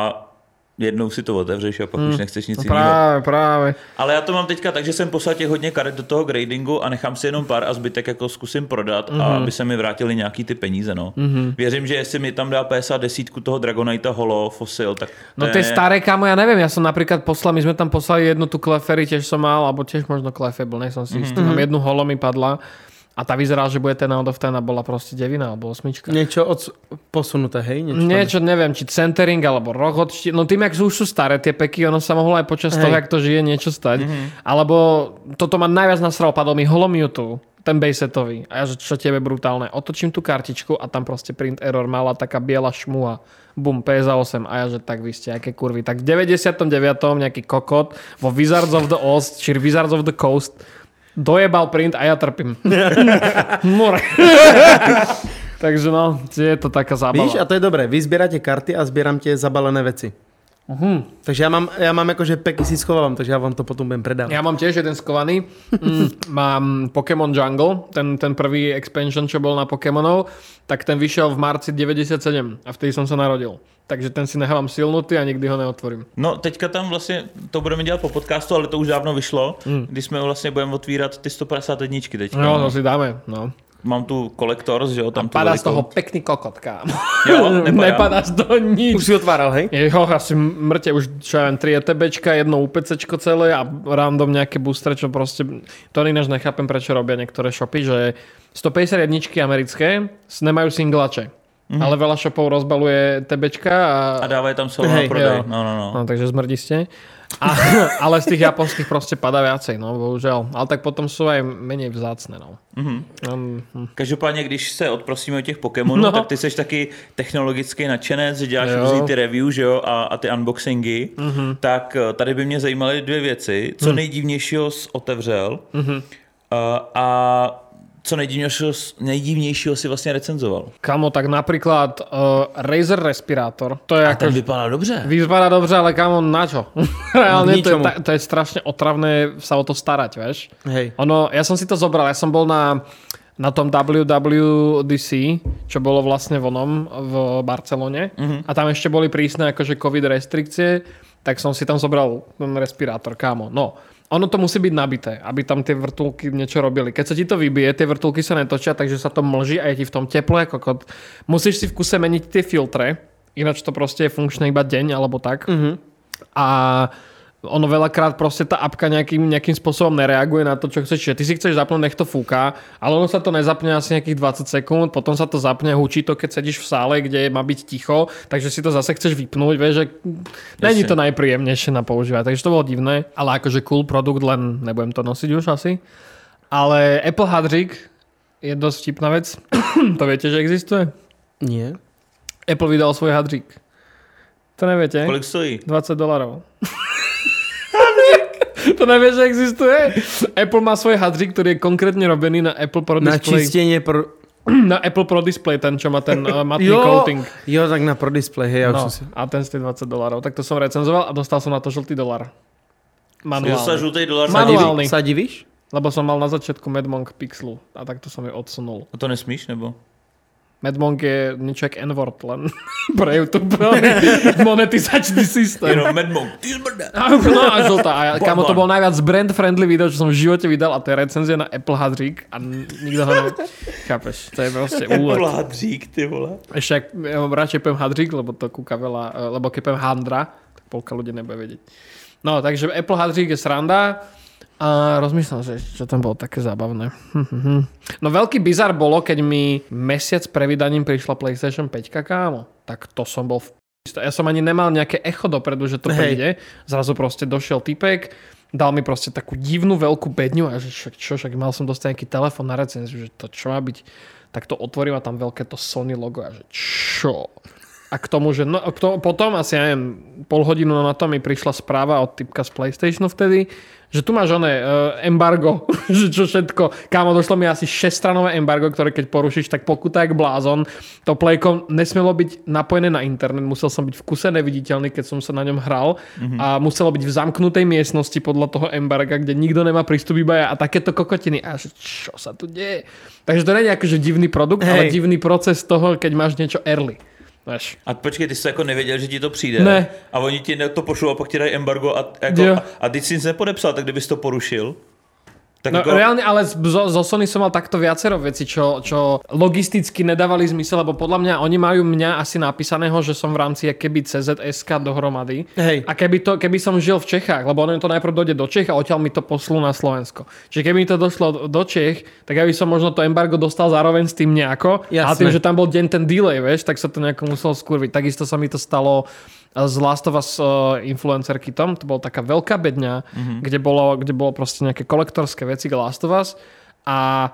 jednou si to otevřeš a pak už nechceš nic No jiného. práve, práve. Ale já to mám teďka tak, že jsem poslal těch hodně karet do toho gradingu a nechám si jenom pár a zbytek jako zkusím prodat mm-hmm. a aby se mi vrátili nějaký ty peníze. No. Mm-hmm. Věřím, že jestli mi tam dá PSA desítku toho Dragonite Holo Fossil, tak No tie je... staré, kamo, ja neviem, ja som napríklad poslal, my sme tam poslali jednu tu Clefairy, tiež som mal, alebo tiež možno Clefable, nie som si istý. Mhm. Mám jednu holo mi padla a tá vyzerala, že bude ten out of ten a bola proste devina, alebo osmička. Niečo od... posunuté, hej? Niečo, tam- Niečo, neviem, či centering alebo rohot, či, no tým, jak už sú staré tie peky, ono sa mohlo aj počas Hej. toho, jak to žije, niečo stať. Mhm. Mm-hmm. Alebo toto ma najviac nasralo, padol mi Holomewtwo, ten bejsetový. A ja, že čo tebe brutálne. Otočím tú kartičku a tam proste print error mala taká biela šmuha. Bum, PSA 8. A ja, že tak vy ste, aké kurvy. Tak v 99. nejaký kokot vo Wizards of the Ost, či Wizards of the Coast dojebal print a ja trpím. More. Takže no, je to taká zábava. Víš, a to je dobré. Vy sbíráte karty a sbírám tě zabalené věci. Mhm. Takže já mám, já mám jakože peky si schovávám, takže já vám to potom budem predávat. Ja mám tiež jeden skovaný. Mm, mám Pokémon Jungle, ten, ten prvý expansion, čo bol na Pokémonov, tak ten vyšiel v marci 97 a vtedy som sa narodil. Takže ten si nechám silnutý a nikdy ho neotvorím. No, teďka tam vlastně, to budeme dělat po podcastu, ale to už dávno vyšlo, Hmm. kdy jsme vlastně budeme otvírat ty 151 teďka. No, to si dáme. No. Mám tu kolektors, že jo, tam tu Padá z velikou. toho pekný kokot, kámo. Jo, nepadá. Nepadá z toho nič. Už si otváral, hej? Jo, asi mŕte už, čo ja viem, 3 ETBčka, jedno UPCčko celé a random nejaké boostre, čo proste, to ináč nechápem, prečo robia niektoré shopy, že 151 americké nemajú singlače. Mm-hmm. Ale veľa shopov rozbaluje TBčka a, A dávají tam solo Hej, na jo. No, no, no. no, takže zmrdí ste. A, ale z tých japonských proste padá viacej, no bohužiaľ. Ale tak potom sú aj menej vzácne, no. Mhm. Um, hm. Každopádně, když se odprosíme od těch Pokémonů, No. tak ty jsi taky technologicky nadšenec, že děláš Jo. různý ty review, že jo, a, a ty unboxingy, mm-hmm. tak eh, tady by mě zajímaly dvě věci. Co nejdivnějšího jsi otevřel mm-hmm. a, a co nejdivnějšího, nejdivnějšího si vlastně recenzoval. Kamo, tak napríklad uh, Razer respirátor, to je ako... vypadá dobře. Vyzerá dobře, ale kamo, na čo? Reálne to je, to je strašne otravné sa o to starať, vieš? Hej. Ono, ja som si to zobral, ja som bol na, na tom WWDC, čo bolo vlastne vonom v Barcelone a tam ešte boli prísne akože covid restrikcie, tak som si tam zobral ten respirátor, kámo. No, ono to musí byť nabité, aby tam tie vrtulky niečo robili. Keď sa ti to vybije, tie vrtulky sa netočia, takže sa to mlží a je ti v tom teple ako kot. Musíš si v kuse meniť tie filtre, ináč to proste je funkčné iba deň alebo tak. Mm-hmm. A ono veľakrát proste tá apka nejakým, nejakým spôsobom nereaguje na to, čo chceš. Čiže ty si chceš zapnúť, nech to fúka, ale ono sa to nezapne asi nejakých 20 sekúnd, potom sa to zapne, hučí to, keď sedíš v sále, kde má byť ticho, takže si to zase chceš vypnúť, vieš, že není to najpríjemnejšie na používať. Takže to bolo divné, ale akože cool produkt, len nebudem to nosiť už asi. Ale Apple Hadrik je dosť vtipná vec. to viete, že existuje? Nie. Apple vydal svoj Hadrik. To neviete? Kolik stojí? 20 dolarov. to nevieš, že existuje? Apple má svoj hadrik, ktorý je konkrétne robený na Apple Pro Na Display. čistenie pro... Na Apple Pro Display, ten, čo má ten uh, matný Jo, coating. jo, tak na pro display, hej, ja No, si... a ten stojí 20 dolarov. Tak to som recenzoval a dostal som na to žltý dolar. Manuálny. žlutý dolar Manuál. za Manuálny. Sa divíš? Lebo som mal na začiatku Medmonk Pixelu a takto som ju odsunul. A to nesmíš, nebo? Medmonk je niečo jak N-word, len pre YouTube. monetizačný systém. Medmon. Ty zbrde. No a žltá. A kamo, to bol najviac brand-friendly video, čo som v živote vydal a to je recenzie na Apple Hadrik a nikto ho ne... Chápeš, to je proste úlet. Pládřík, ty vole. Ešte ak, ja mám radšej poviem Hadrik, lebo to kúka veľa, lebo keď poviem Handra, tak polka ľudí nebude vedieť. No, takže Apple Hadrik je sranda a rozmýšľam, že čo tam bolo také zábavné. No veľký bizar bolo, keď mi mesiac pre vydaním prišla PlayStation 5, kámo. Tak to som bol v Ja som ani nemal nejaké echo dopredu, že to Hej. príde. Zrazu proste došiel typek, dal mi proste takú divnú veľkú bedňu a že však čo, však mal som dostať nejaký telefon na recenziu, že to čo má byť. Tak to otvorím a tam veľké to Sony logo a že čo? A k tomu, že no, tomu, potom asi, ja neviem, pol hodinu na to mi prišla správa od typka z PlayStationu vtedy, že tu máš oné uh, embargo, že čo všetko. Kámo, došlo mi asi 6-stranové embargo, ktoré keď porušíš, tak pokuta jak blázon. To playko nesmelo byť napojené na internet, musel som byť v kuse neviditeľný, keď som sa na ňom hral mm-hmm. a muselo byť v zamknutej miestnosti podľa toho embarga, kde nikto nemá prístup iba ja a takéto kokotiny. A že čo sa tu deje? Takže to nie je akože divný produkt, Hej. ale divný proces toho, keď máš niečo early. Víš. A počkej, ty jsi jako nevěděl, že ti to přijde. Ne. A oni ti to pošlou a pak ti dají embargo a, jako, Jo. a, a ty si nic nepodepsal, tak kdybys to porušil. Tak No jako, reálne, ale zo, zo Sony som mal takto viacero veci, čo, čo logisticky nedávali zmysel, lebo podľa mňa oni majú mňa asi napísaného, že som v rámci keby CZSK dohromady. Hej. A keby, to, keby som žil v Čechách, lebo ono to najprv dojde do Čech a odtiaľ mi to poslú na Slovensko. Čiže keby mi to došlo do Čech, tak ja by som možno to embargo dostal zároveň s tým nejako. Jasné. A tým, že tam bol deň ten delay, vieš, tak sa to nejako muselo skurviť. Takisto sa mi to stalo z Last of Us uh, influencer kitom. To bola taká veľká bedňa, mm-hmm. kde, bolo, kde bolo proste nejaké kolektorské veci k Last of Us. A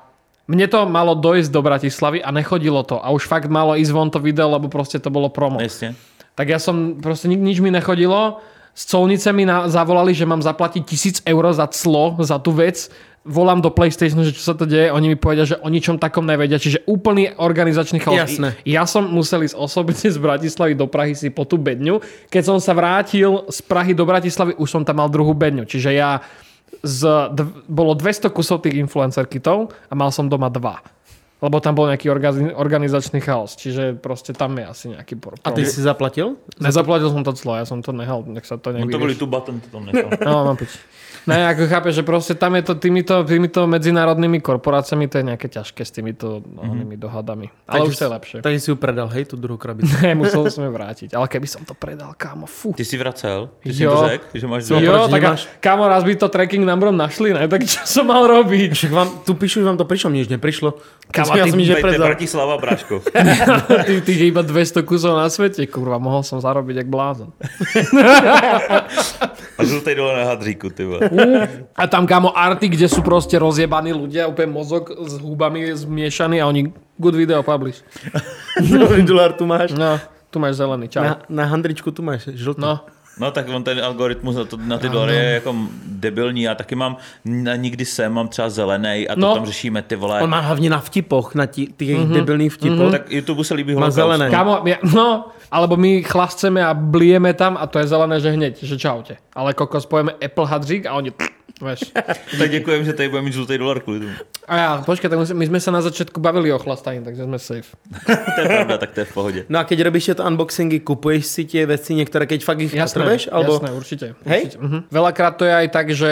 Mne to malo dojsť do Bratislavy a nechodilo to. A už fakt malo ísť von to video, lebo proste to bolo promo. Jasne. Tak ja som, proste ni- nič mi nechodilo. Z colnice mi na, zavolali, že mám zaplatiť tisíc eur za clo, za tú vec. Volám do PlayStationu, že čo sa to deje. Oni mi povedia, že o ničom takom nevedia. Čiže úplný organizačný chaos. Jasné. Ja som musel ísť osobne z Bratislavy do Prahy si po tú bedňu. Keď som sa vrátil z Prahy do Bratislavy, už som tam mal druhú bedňu. Čiže ja z, dv, bolo 200 kusov tých influencer kitov a mal som doma dva. Lebo tam bol nejaký organiz- organizačný chaos. Čiže proste tam je asi nejaký por- A ty problém. si zaplatil? Nezaplatil som to clo, ja som to nehal, nech sa to No nejak to boli tu button, to tam nechal. No, mám pič. Ne, ako chápeš, že proste tam je to týmito, týmito medzinárodnými korporáciami, to je nejaké ťažké s týmito Mhm. mm-hmm. dohadami. Ale už to je lepšie. Takže si ju predal, hej, tú druhú krabicu. Ne, musel som ju vrátiť. Ale keby som to predal, kámo, fú. Ty si vracel? Ty si Jo. to řekl? Že máš Jo. dve? Jo, proč tak a, nemáš? kámo, raz by to tracking numbrom našli, ne? Tak čo som mal robiť? Však vám, tu píšu, že vám to prišlo, mne už neprišlo. Kámo, ja ty som nič to je nepredal. Bratislava, Bráško. ty, ty že iba 200 kusov na svete, kurva, mohol som zarobiť jak blázon. A žltej dole na hadříku, ty vole. A tam, kámo, arty, kde sú proste rozjebaní ľudia, úplne mozog s hubami zmiešaný a oni good video publish. Dolár tu máš. No, tu máš zelený, čau. Na, na handričku tu máš žltý. No, No tak on ten algoritmus na, to, na ty dolary je jako debilní. Já taky mám, na, nikdy jsem, mám třeba zelený a to No. tam řešíme ty vole. On má hlavně na vtipoch, na Mhm. mm-hmm. debilných vtipoch. Tak YouTube se líbí Má holokaust. zelené. Kámo, ja, no, alebo my chlasceme a blieme tam a to je zelené, že hneď, že čaute. Ale kokos pojeme Apple hadřík a oni, vieš. Tak děkujem, že tady budeme mít žlutý dolar kvůli tomu. A ja, počkaj, tak my, sme sa na začiatku bavili o chlastaní, takže sme safe. To je pravda, tak to je v pohodě. No a keď robíš tieto unboxingy, kupuješ si tie veci niektoré, keď fakt ich potrebuješ? Alebo... jasné, určite. Hej? určite. Mhm. Veľakrát to je aj tak, že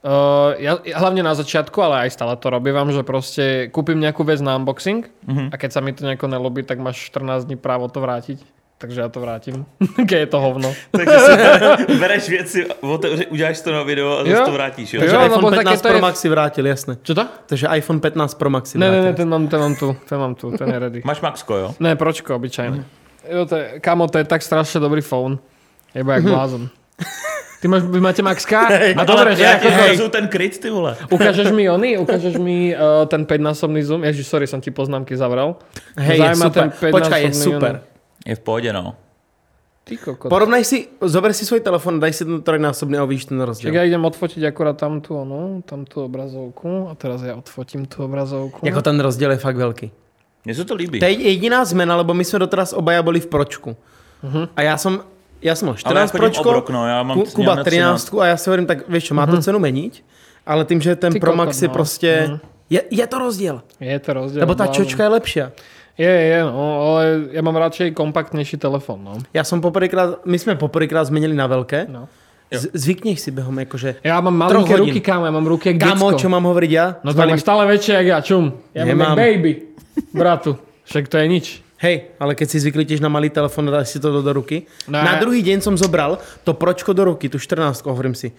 Uh, ja, hlavne na začiatku, ale aj stále to robím, že proste kúpim nejakú vec na unboxing Mhm. a keď sa mi to nejako nelobí, tak máš 14 dní právo to vrátiť. Takže ja to vrátim, keď je to hovno. Takže si bereš věci, otevře, uděláš to na video a zase to vrátíš, jo? Takže Jo, iPhone lebo 15 také to Pro je- Max si vrátil, jasné. Čo to? Takže iPhone 15 Pro Max si Ne, ne, vrátil. ne, ten mám, ten mám tu, ten mám tu, ten je ready. Máš Maxko, jo? Ne, pročko, obyčajné. Jo, to je, kamo, to je tak strašne dobrý phone. Jeba jak blázon. Ty máš, vy máte Maxka? A dobre, že? Ako, hrazu ten kryt, ty vole. ukážeš mi ony? Ukážeš mi uh, ten 5-násobný zoom? Ježiš, sorry, som ti poznámky zavrel. Hej, je Zaujíma super. ten Počkaj, je 5-násobný super. oný. Je v pohodě, no. Ty kokot. Porovnaj si, zober si svoj telefon, daj si ten trojnásobný a uvidíš ten Tak rozdiel. ja idem odfotiť akurát tamtu, ono, tamtu obrazovku a teraz ja odfotím tú obrazovku. Jako ten rozdiel je fakt veľký. Mně se to líbí. To je jediná zmena, lebo my jsme doteraz obaja boli v pročku. Mhm. A já jsem, já jsem mal Ale já 14 chodím pročko, obrok, no, já mám Ku- Kuba já 13 a já si hovorím, tak vieš čo, má to cenu meniť, ale tým, že ten Mhm. Ty Pro Max je no. prostě, je, je to rozdiel. Je to rozdiel. Lebo tá čočka je lepšia. Je, je, no, ale ja mám radšej kompaktnejší telefon, no. Já jsem poprvýkrát, my jsme poprvýkrát zmenili na veľké. no. Z, zvykneš si behom akože... Ja mám malinké ruky, kámo, ja mám ruky jak Kámo, čo mám hovoriť ja? No malým- máš stále väčšie jak ja, čum. Ja mám Nemám. jak baby, bratu. Však to je nič. Hej, ale keď si zvykli tiež na malý telefon a dáš si to do, do ruky. Ne. Na druhý deň som zobral to pročko do ruky, tu 14, hovorím si,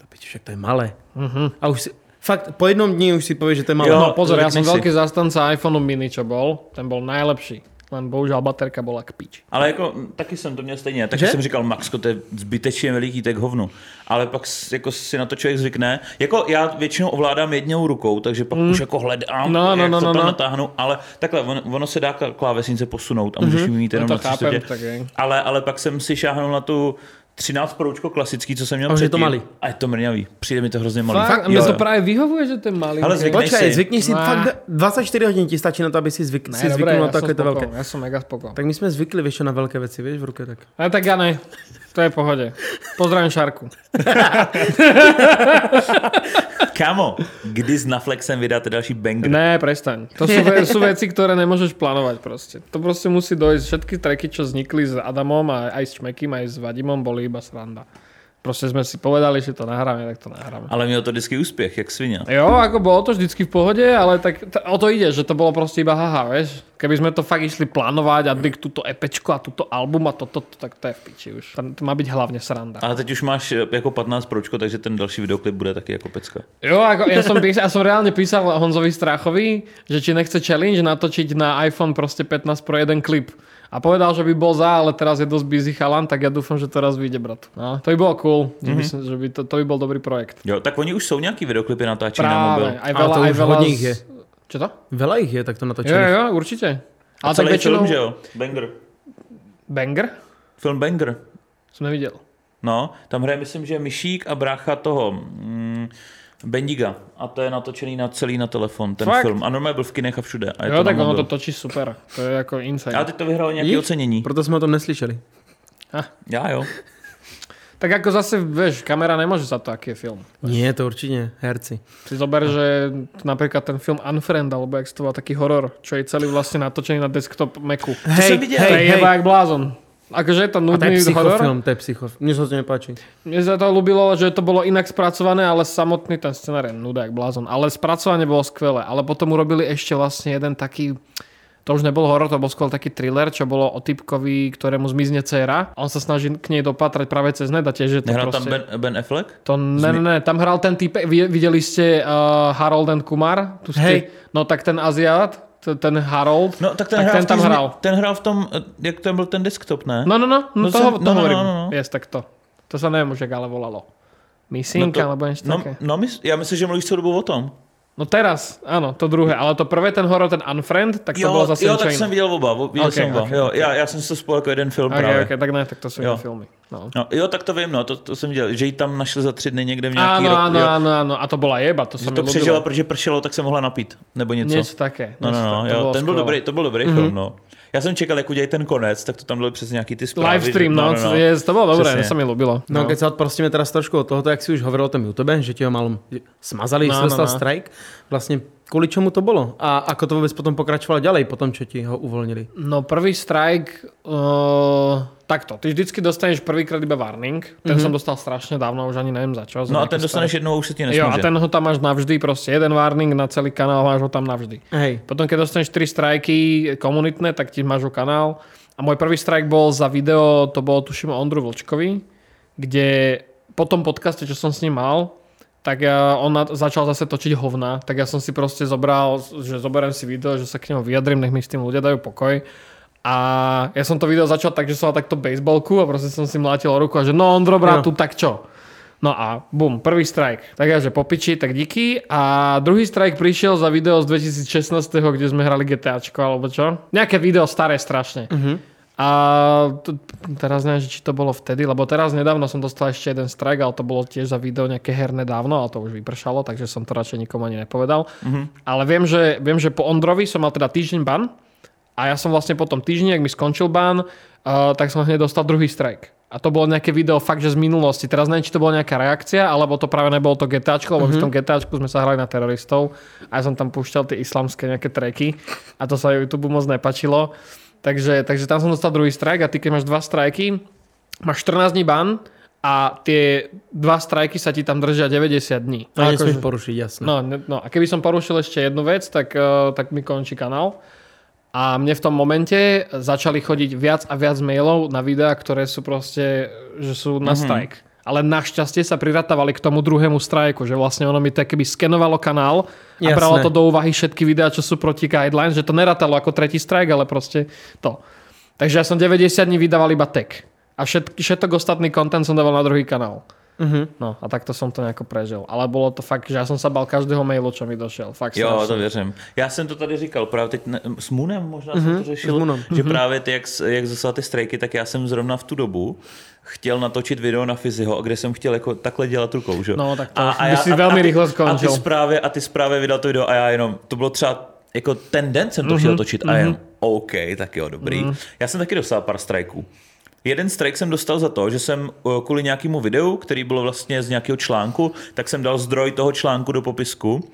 to piči, však to je malé. Uh-huh. A už si, fakt, po jednom dni už si povieš, že to je malé. Jo. No pozor, ja som si. veľký zastanca iPhone mini, čo bol. Ten bol najlepší. Len bohužiaľ baterka bola k piči. Ale jako, taky jsem to měl stejně, taky Že? jsem říkal, Maxko, to je zbytečně veliký, tak hovnu. Ale pak jako si na to člověk zvykne. Jako já většinou ovládám jednou rukou, takže pak už jako hledám, No, no, jak no, to no, tam no. natáhnu, ale takhle, ono, ono se dá kl- klávesnice posunout a můžeš mm-hmm. mít jenom No na to chápem, třicetě. tak je. Ale, ale pak jsem si šáhnul na tu 13 proučko klasický, co jsem měl A už je to předtím. malý. A je to mrňavý. Přijde mi to hrozně malý. Fakt, a Jo, mne to jo. práve vyhovuje, že ten malý. Ale je- zvykni Počkaj, si. zvykni si, No. fakt 24 hodín ti stačí na to, aby si, zvyk, Ne, si dobré, zvyknul na ja to, je to veľké. Ja som mega spoko. Tak my sme zvykli, čo, na veľké veci, vieš, v ruke tak. Ale tak ja ne. To je v pohode. Pozdravím Šarku. Kámo, kdy s Naflexem vydáte další banger? Ne, prestaň. To sú, ve- sú veci, ktoré nemôžeš plánovať proste. To proste musí dojsť. Všetky tracky, čo vznikli s Adamom a aj s Čmekým, aj s Vadimom, boli iba sranda. Proste sme si povedali, že to nahráme, tak to nahráme. Ale mělo to vždycky úspěch, jak svině. Jo, ako bolo to vždycky v pohode, ale tak t- o to ide, že to bolo proste iba haha, vieš. Keby sme to fakt išli plánovať a dyk túto epečko a túto album a toto, to, tak to je v piči už. To, to má byť hlavne sranda. Ale teď už máš eh, jako 15 pročko, takže ten další videoklip bude taky jako pecka. Jo, ako, ja, som písal, ja som reálne písal Honzovi Strachovi, že či nechce challenge natočiť na iPhone proste 15 pro jeden klip. A povedal, že by bol za, ale teraz je dosť busy chalan, tak ja dúfam, že to raz vyjde, brat. No, to by bolo cool, mm-hmm. že, by, som- že by to, to by bol dobrý projekt. Jo, tak oni už jsou nějaký videoklipy natáčení na mobil. Aj Ale veľa, to aj už veľa ich je. z, Čo to? Veľa ich je takto Jo, natočených. jo, určite. A Ale tak celý väčšinou... film, že jo? Banger. Banger? Film Banger. Som nevidel. No, tam hraje, myslím, že Myšík a brácha toho mm, Bendiga. A to je natočený na celý na telefon, ten Fakt? film. A normálně byl v kinech a všude. A je Jo, to tak ono to točí super. To je jako insane. A teď to vyhralo nějaké ocenění. Proto jsme o tom neslyšeli. Já jo. Tak ako zase, vieš, kamera nemôže za to, aký je film. Nie, to určitě herci. Si zober, že napríklad ten film Unfriend, alebo jak to bol taký horor, čo je celý vlastne natočený na desktop Macu. viděl. to je hej, hej. jak blázon. Akože je to A to je nudný horor. psychofilm, to je psychofilm. Mně se to nepáčí. Mne sa to ľúbilo, že to bolo inak spracované, ale samotný ten scenár je nuda jak blázon. Ale spracovanie bolo skvelé. Ale potom urobili ešte vlastne jeden taký to už nebol horor, to bol skôr taký thriller, čo bolo o typkovi, ktorému zmizne dcéra. A on sa snaží k nej dopatrať práve cez net a tiež je to Nehrál proste... tam ben, ben Affleck? To ne, ne, ne, tam hral ten typ, videli ste uh, Harold and Kumar? Tu ste, Hej. No tak ten Aziat, ten Harold, No tak ten, tak hrál ten tam zmi-. Ten hrál v tom, eh, jak to byl ten desktop, ne? No, no, no, no, No to, ho, to no, no, hovorím. no, no. Yes, tak to. To sa neviem už, jak ale volalo. Missing, to- alebo niečo no, také. no mys- já myslím, že mluvíš celou dobu o tom. No teraz, áno, to druhé. Ale to prvé, ten horor, ten Unfriend, tak to Jo, bolo zase jo, tak jsem viděl oba, viděl Ok, jsem oba. ok, jo, ok. já, já jsem si to spojil jako jeden film Okay, právě. okay, tak ne, tak to sú Jo. filmy. No. No, jo, tak to vím, no, to, to jsem viděl, že ji tam našli za tři dny někde v nějaký Áno, rok. áno, jo, áno. A to bola jeba, to že sa mi to přežila, protože pršelo, tak se mohla napít, nebo něco. Niečo také. No, no, no, to jo, ten byl dobrý, to byl dobrý mm-hmm. film, no. Já jsem čekal, jak udělají ten konec, tak to tam byly přes nějaký ty zprávy. Livestream, že- no, no, no. Je, to bolo dobré, Přesně. to sa mi ľúbilo. No, no. keď sa odprostíme teraz trošku od tohoto, jak si už hovoril o tom YouTube, že ti ho malo smazali, No, no, no, no. no. strike. Vlastne kvôli čomu to bolo? A ako to vôbec potom pokračovalo ďalej, potom čo ti ho uvoľnili? No prvý strike, uh, takto, ty vždycky dostaneš prvýkrát iba warning, ten mm-hmm. som dostal strašne dávno, už ani neviem za čo. No a ten dostaneš jednou už se ti Jo, nesmůže. a ten ho tam máš navždy, proste jeden warning na celý kanál, máš ho tam navždy. Hej. Potom keď dostaneš 3 strajky komunitné, tak ti máš ho kanál. A môj prvý strike bol za video, to bolo tuším Ondru Vlčkovi, kde po tom podcaste, čo som s ním mal, tak ja, on na, začal zase točiť hovna, tak ja som si proste zobral, že zoberiem si video, že sa k nemu vyjadrím, nech mi s tým ľudia dajú pokoj. A ja som to video začal tak, že som mal takto baseballku a proste som si mlátil o ruku a že no Ondro bratu, tak čo? No a bum, prvý strike. Tak ja, že popiči, tak díky. A druhý strike prišiel za video z 2016, kde sme hrali GTAčko alebo čo. Nejaké video staré strašne. Uh-huh. A to, teraz neviem, že či to bolo vtedy, lebo teraz nedávno som dostal ešte jeden strike, ale to bolo tiež za video nejaké herné dávno, ale to už vypršalo, takže som to radšej nikomu ani nepovedal. Uh-huh. Ale viem že, viem, že po Ondrovi som mal teda týždeň ban a ja som vlastne po tom týždni, ak mi skončil ban, uh, tak som hneď dostal druhý strike. A to bolo nejaké video fakt, že z minulosti. Teraz neviem, či to bola nejaká reakcia, alebo to práve nebolo to GTAčko, lebo mm-hmm. v tom GTAčku sme sa hrali na teroristov a ja som tam púšťal tie islamské nejaké treky a to sa YouTube moc nepačilo. Takže, takže tam som dostal druhý strike a ty keď máš dva strajky, máš 14 dní ban a tie dva strajky sa ti tam držia 90 dní. A Akože- nesmieš porušiť, jasné. No, no a keby som porušil ešte jednu vec, tak, uh, tak mi končí kanál. A mne v tom momente začali chodiť viac a viac mailov na videá, ktoré sú proste, že sú na strike. Ale našťastie sa priratávali k tomu druhému strajku, že vlastne ono mi to keby skenovalo kanál a Jasné. bralo to do úvahy všetky videá, čo sú proti guidelines, že to nerátalo ako tretí strike, ale proste to. Takže ja som 90 dní vydával iba tag. A všetky, všetok ostatný content som dával na druhý kanál. Uh-huh. No a takto som to nejako prežil. Ale bolo to fakt, že ja som sa bal každého mailu, čo mi došel. Fakt Jo, to věřím. Já jsem to tady říkal, právě teď ne, s Moonem možná mm-hmm, Mhm, jsem to řešil, že právě ty, jak, jak zaslal ty strejky, tak já jsem zrovna v tu dobu chtěl natočit video na Fiziho, kde jsem chtěl jako takhle dělat rukou, že? No, tak to by si velmi rychle A ty skončil. zprávě, a ty zprávě vydal to video a já jenom, to bylo třeba jako ten den jsem to Mhm, chtěl točit a jenom, OK, tak jo, dobrý. Já jsem taky dostal pár strajků. Jeden strike jsem dostal za to, že jsem uh, kvůli nějakému videu, který bylo vlastně z nějakého článku, tak jsem dal zdroj toho článku do popisku.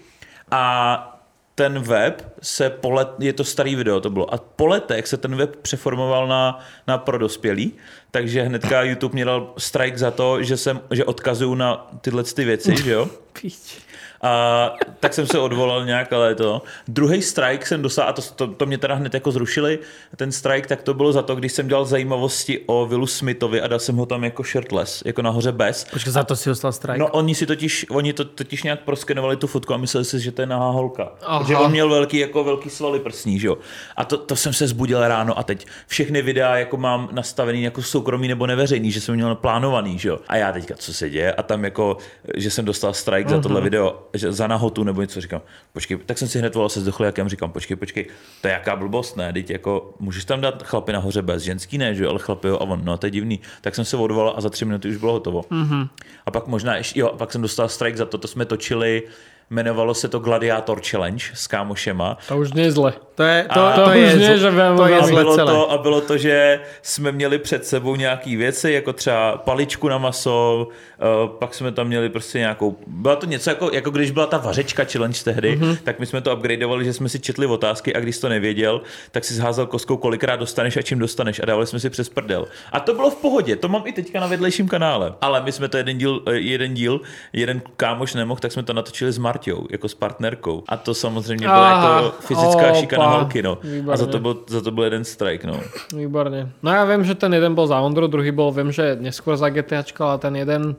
A ten web se po let, je to starý video to bylo, a po letech se ten web přeformoval na, na pro dospělý, takže hnedka YouTube mě dal strike za to, že, jsem, že odkazuju na tyhle ty věci, že jo? A tak jsem se odvolal nějak, ale to. Druhý strike jsem dostal, a to, to, to mě teda hned jako zrušili, ten strike, tak to bylo za to, když jsem dělal zajímavosti o Willu Smithovi a dal jsem ho tam jako shirtless, jako nahoře bez. Počkej, za to si dostal strike. No oni si totiž, oni to totiž nějak proskenovali tu fotku a mysleli si, že to je nahá holka. Aha. Že on měl velký, jako velký svaly prsní, že jo. A to, to jsem se zbudil ráno a teď všechny videa jako mám nastavený jako soukromý nebo neveřejný, že jsem měl plánovaný, že jo. A já teďka, co se děje? A tam jako, že jsem dostal strike strike za tohle video, že za nahotu nebo něco říkám, počkej, tak jsem si hned volal se s dochliakem, říkám, počkej, počkej, to je jaká blbost, ne, teď jako, můžeš tam dát chlapy nahoře bez, ženský ne, že jo, ale chlapy jo, a on, no to je divný, tak jsem se odvolal a za tři minuty už bylo hotovo. Mm-hmm. A pak možná ještě, jo, pak jsem dostal strike za to, to jsme točili, jmenovalo se to Gladiator Challenge s kámošema. To už je zle. To je, to, A to, to je, už zl- že to je zle bylo, celé. to, a bylo to, že jsme měli před sebou nějaké věci, jako třeba paličku na maso, uh, pak jsme tam měli prostě nějakou, byla to něco jako, jako když byla ta vařečka challenge tehdy, mm-hmm. tak my jsme to upgradeovali, že jsme si četli otázky a když to nevěděl, tak si zházel kostkou, kolikrát dostaneš a čím dostaneš a dávali jsme si přes prdel. A to bylo v pohodě, to mám i teďka na vedlejším kanále. Ale my jsme to jeden díl, eh, jeden díl, jeden kámoš nemohl, tak jsme to natočili s Marťou, jako s partnerkou. A to samozřejmě bylo Aha, jako fyzická opa, šikana holky, no. A výborně. za to, byl, za to byl jeden strike, no. Výborne. No ja viem, že ten jeden bol za Ondru, druhý bol, viem, že neskôr za GTAčko, ale ten jeden...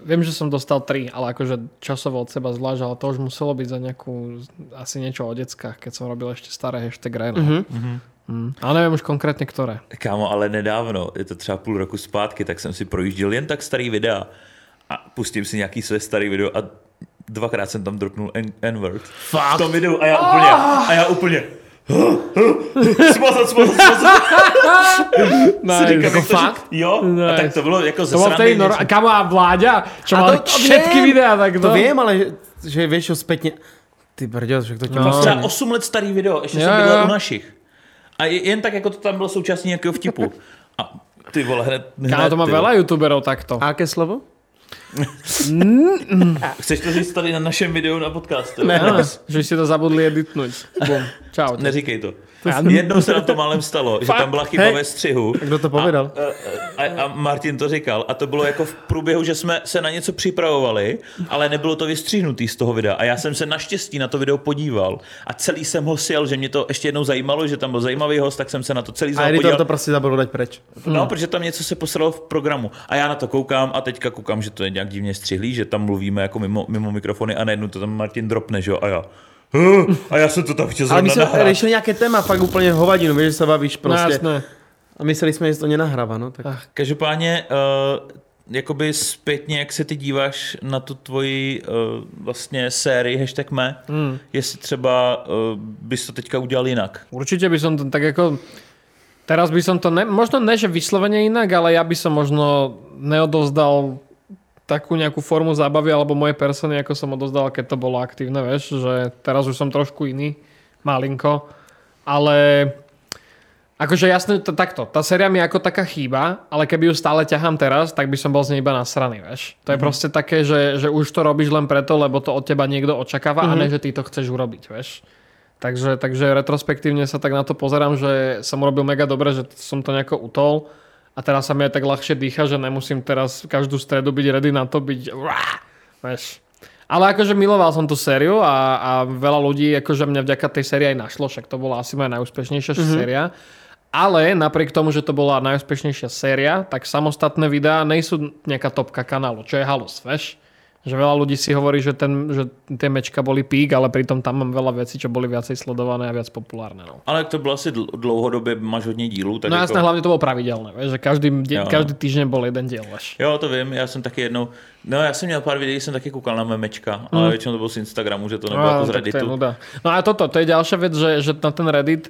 Viem, že som dostal 3, ale akože časovo od seba zvlášť, ale to už muselo byť za nejakú, asi niečo o deckách, keď som robil ešte staré hashtag Reno. Mm-hmm. Mm. Ale neviem už konkrétne ktoré. Kámo, ale nedávno, je to třeba půl roku zpátky, tak jsem si projížděl jen tak starý videa a pustím si nějaký své starý video a dvakrát jsem tam dropnul N- N-word. V tom videu a já úplně, a já úplně smazat, smazat, smazat. No, Si říkám, ako jak to, že- fakt? Jo, a Nice. tak to bylo jako ze To bol vtedy, nor- kamo a Vláďa, čo A mal to- všetky viem. videá, tak to... To viem, ale že, že vieš čo spätne... Ty brďo, že to ti No. no. Třeba 8 let starý video, ještě Jo, jsem bydlel u našich. A je- jen tak, jako to tam bylo součástí nějakého vtipu. A ty vole, hned, hned Kámo, to má veľa youtuberov takto. A aké slovo? Chceš to říct tady na našem videu na podcastu? Ne. Áno, že si to zabudli editnúť. Bum. Čau. Neříkej to. Jednou se nám to málem stalo, že tam byla chyba Hej. ve střihu. Kdo to povedal? A, a, a Martin to říkal. A to bylo jako v průběhu, že jsme se na něco připravovali, ale nebylo to vystříhnutý z toho videa. A já jsem se naštěstí na to video podíval a celý jsem ho sjel, že mě to ještě jednou zajímalo, že tam byl zajímavý host, tak jsem se na to celý A znal editor to prostě zabudl dať preč. No, protože tam něco se posralo v programu. A já na to koukám a teďka koukám, že to je nějak divně střihlý, že tam mluvíme jako mimo, mimo mikrofony a najednou to tam Martin dropne, že jo? A já. A já jsem to tam chtěl Ale my sme nahrát. riešili nejaké téma, fakt úplne hovadinu, vieš, že sa bavíš No proste. jasné. A mysleli jsme, že to nenahráva, no tak. Každopádně, uh, jakoby zpětně, jak se ty díváš na tu tvoji uh, vlastně sérii hashtag me, mm. jestli třeba uh, bys to teďka udělal jinak. Určite by som to tak ako... Teraz by som to, ne, možno ne, že vyslovene inak, ale ja by som možno neodovzdal takú nejakú formu zábavy alebo moje persony, ako som odozdal, keď to bolo aktívne, vieš, že teraz už som trošku iný, malinko, ale akože jasne, to, takto, tá séria mi ako taká chýba, ale keby ju stále ťahám teraz, tak by som bol z nej iba nasraný, vieš. To je mm-hmm. proste také, že, že už to robíš len preto, lebo to od teba niekto očakáva mm-hmm. a ne, že ty to chceš urobiť, vieš. Takže, takže retrospektívne sa tak na to pozerám, že som urobil mega dobre, že som to nejako utol a teraz sa mi aj tak ľahšie dýcha, že nemusím teraz každú stredu byť ready na to, byť vieš. Ale akože miloval som tú sériu a, a veľa ľudí akože mňa vďaka tej sérii aj našlo, však to bola asi moja najúspešnejšia mm-hmm. séria. Ale napriek tomu, že to bola najúspešnejšia séria, tak samostatné videá nejsú nejaká topka kanálu, čo je halus, vieš? Že veľa ľudí si hovorí, že, ten, že tie mečka boli pík, ale pritom tam mám veľa vecí, čo boli viacej sledované a viac populárne. No, Ale to bylo asi dl- dlouhodobě, máš hodně dílů, tak no jako... jasné, hlavne to bolo pravidelné, že každý, Jo. každý týždeň bol jeden diel, vieš. Jo, to vím, já jsem taky jednou, no já jsem měl pár videí, jsem taky koukal na memečka, ale většinou to bylo z Instagramu, že to nebylo jako z Redditu. No a toto, to je ďalšia vec, že, že na ten Reddit,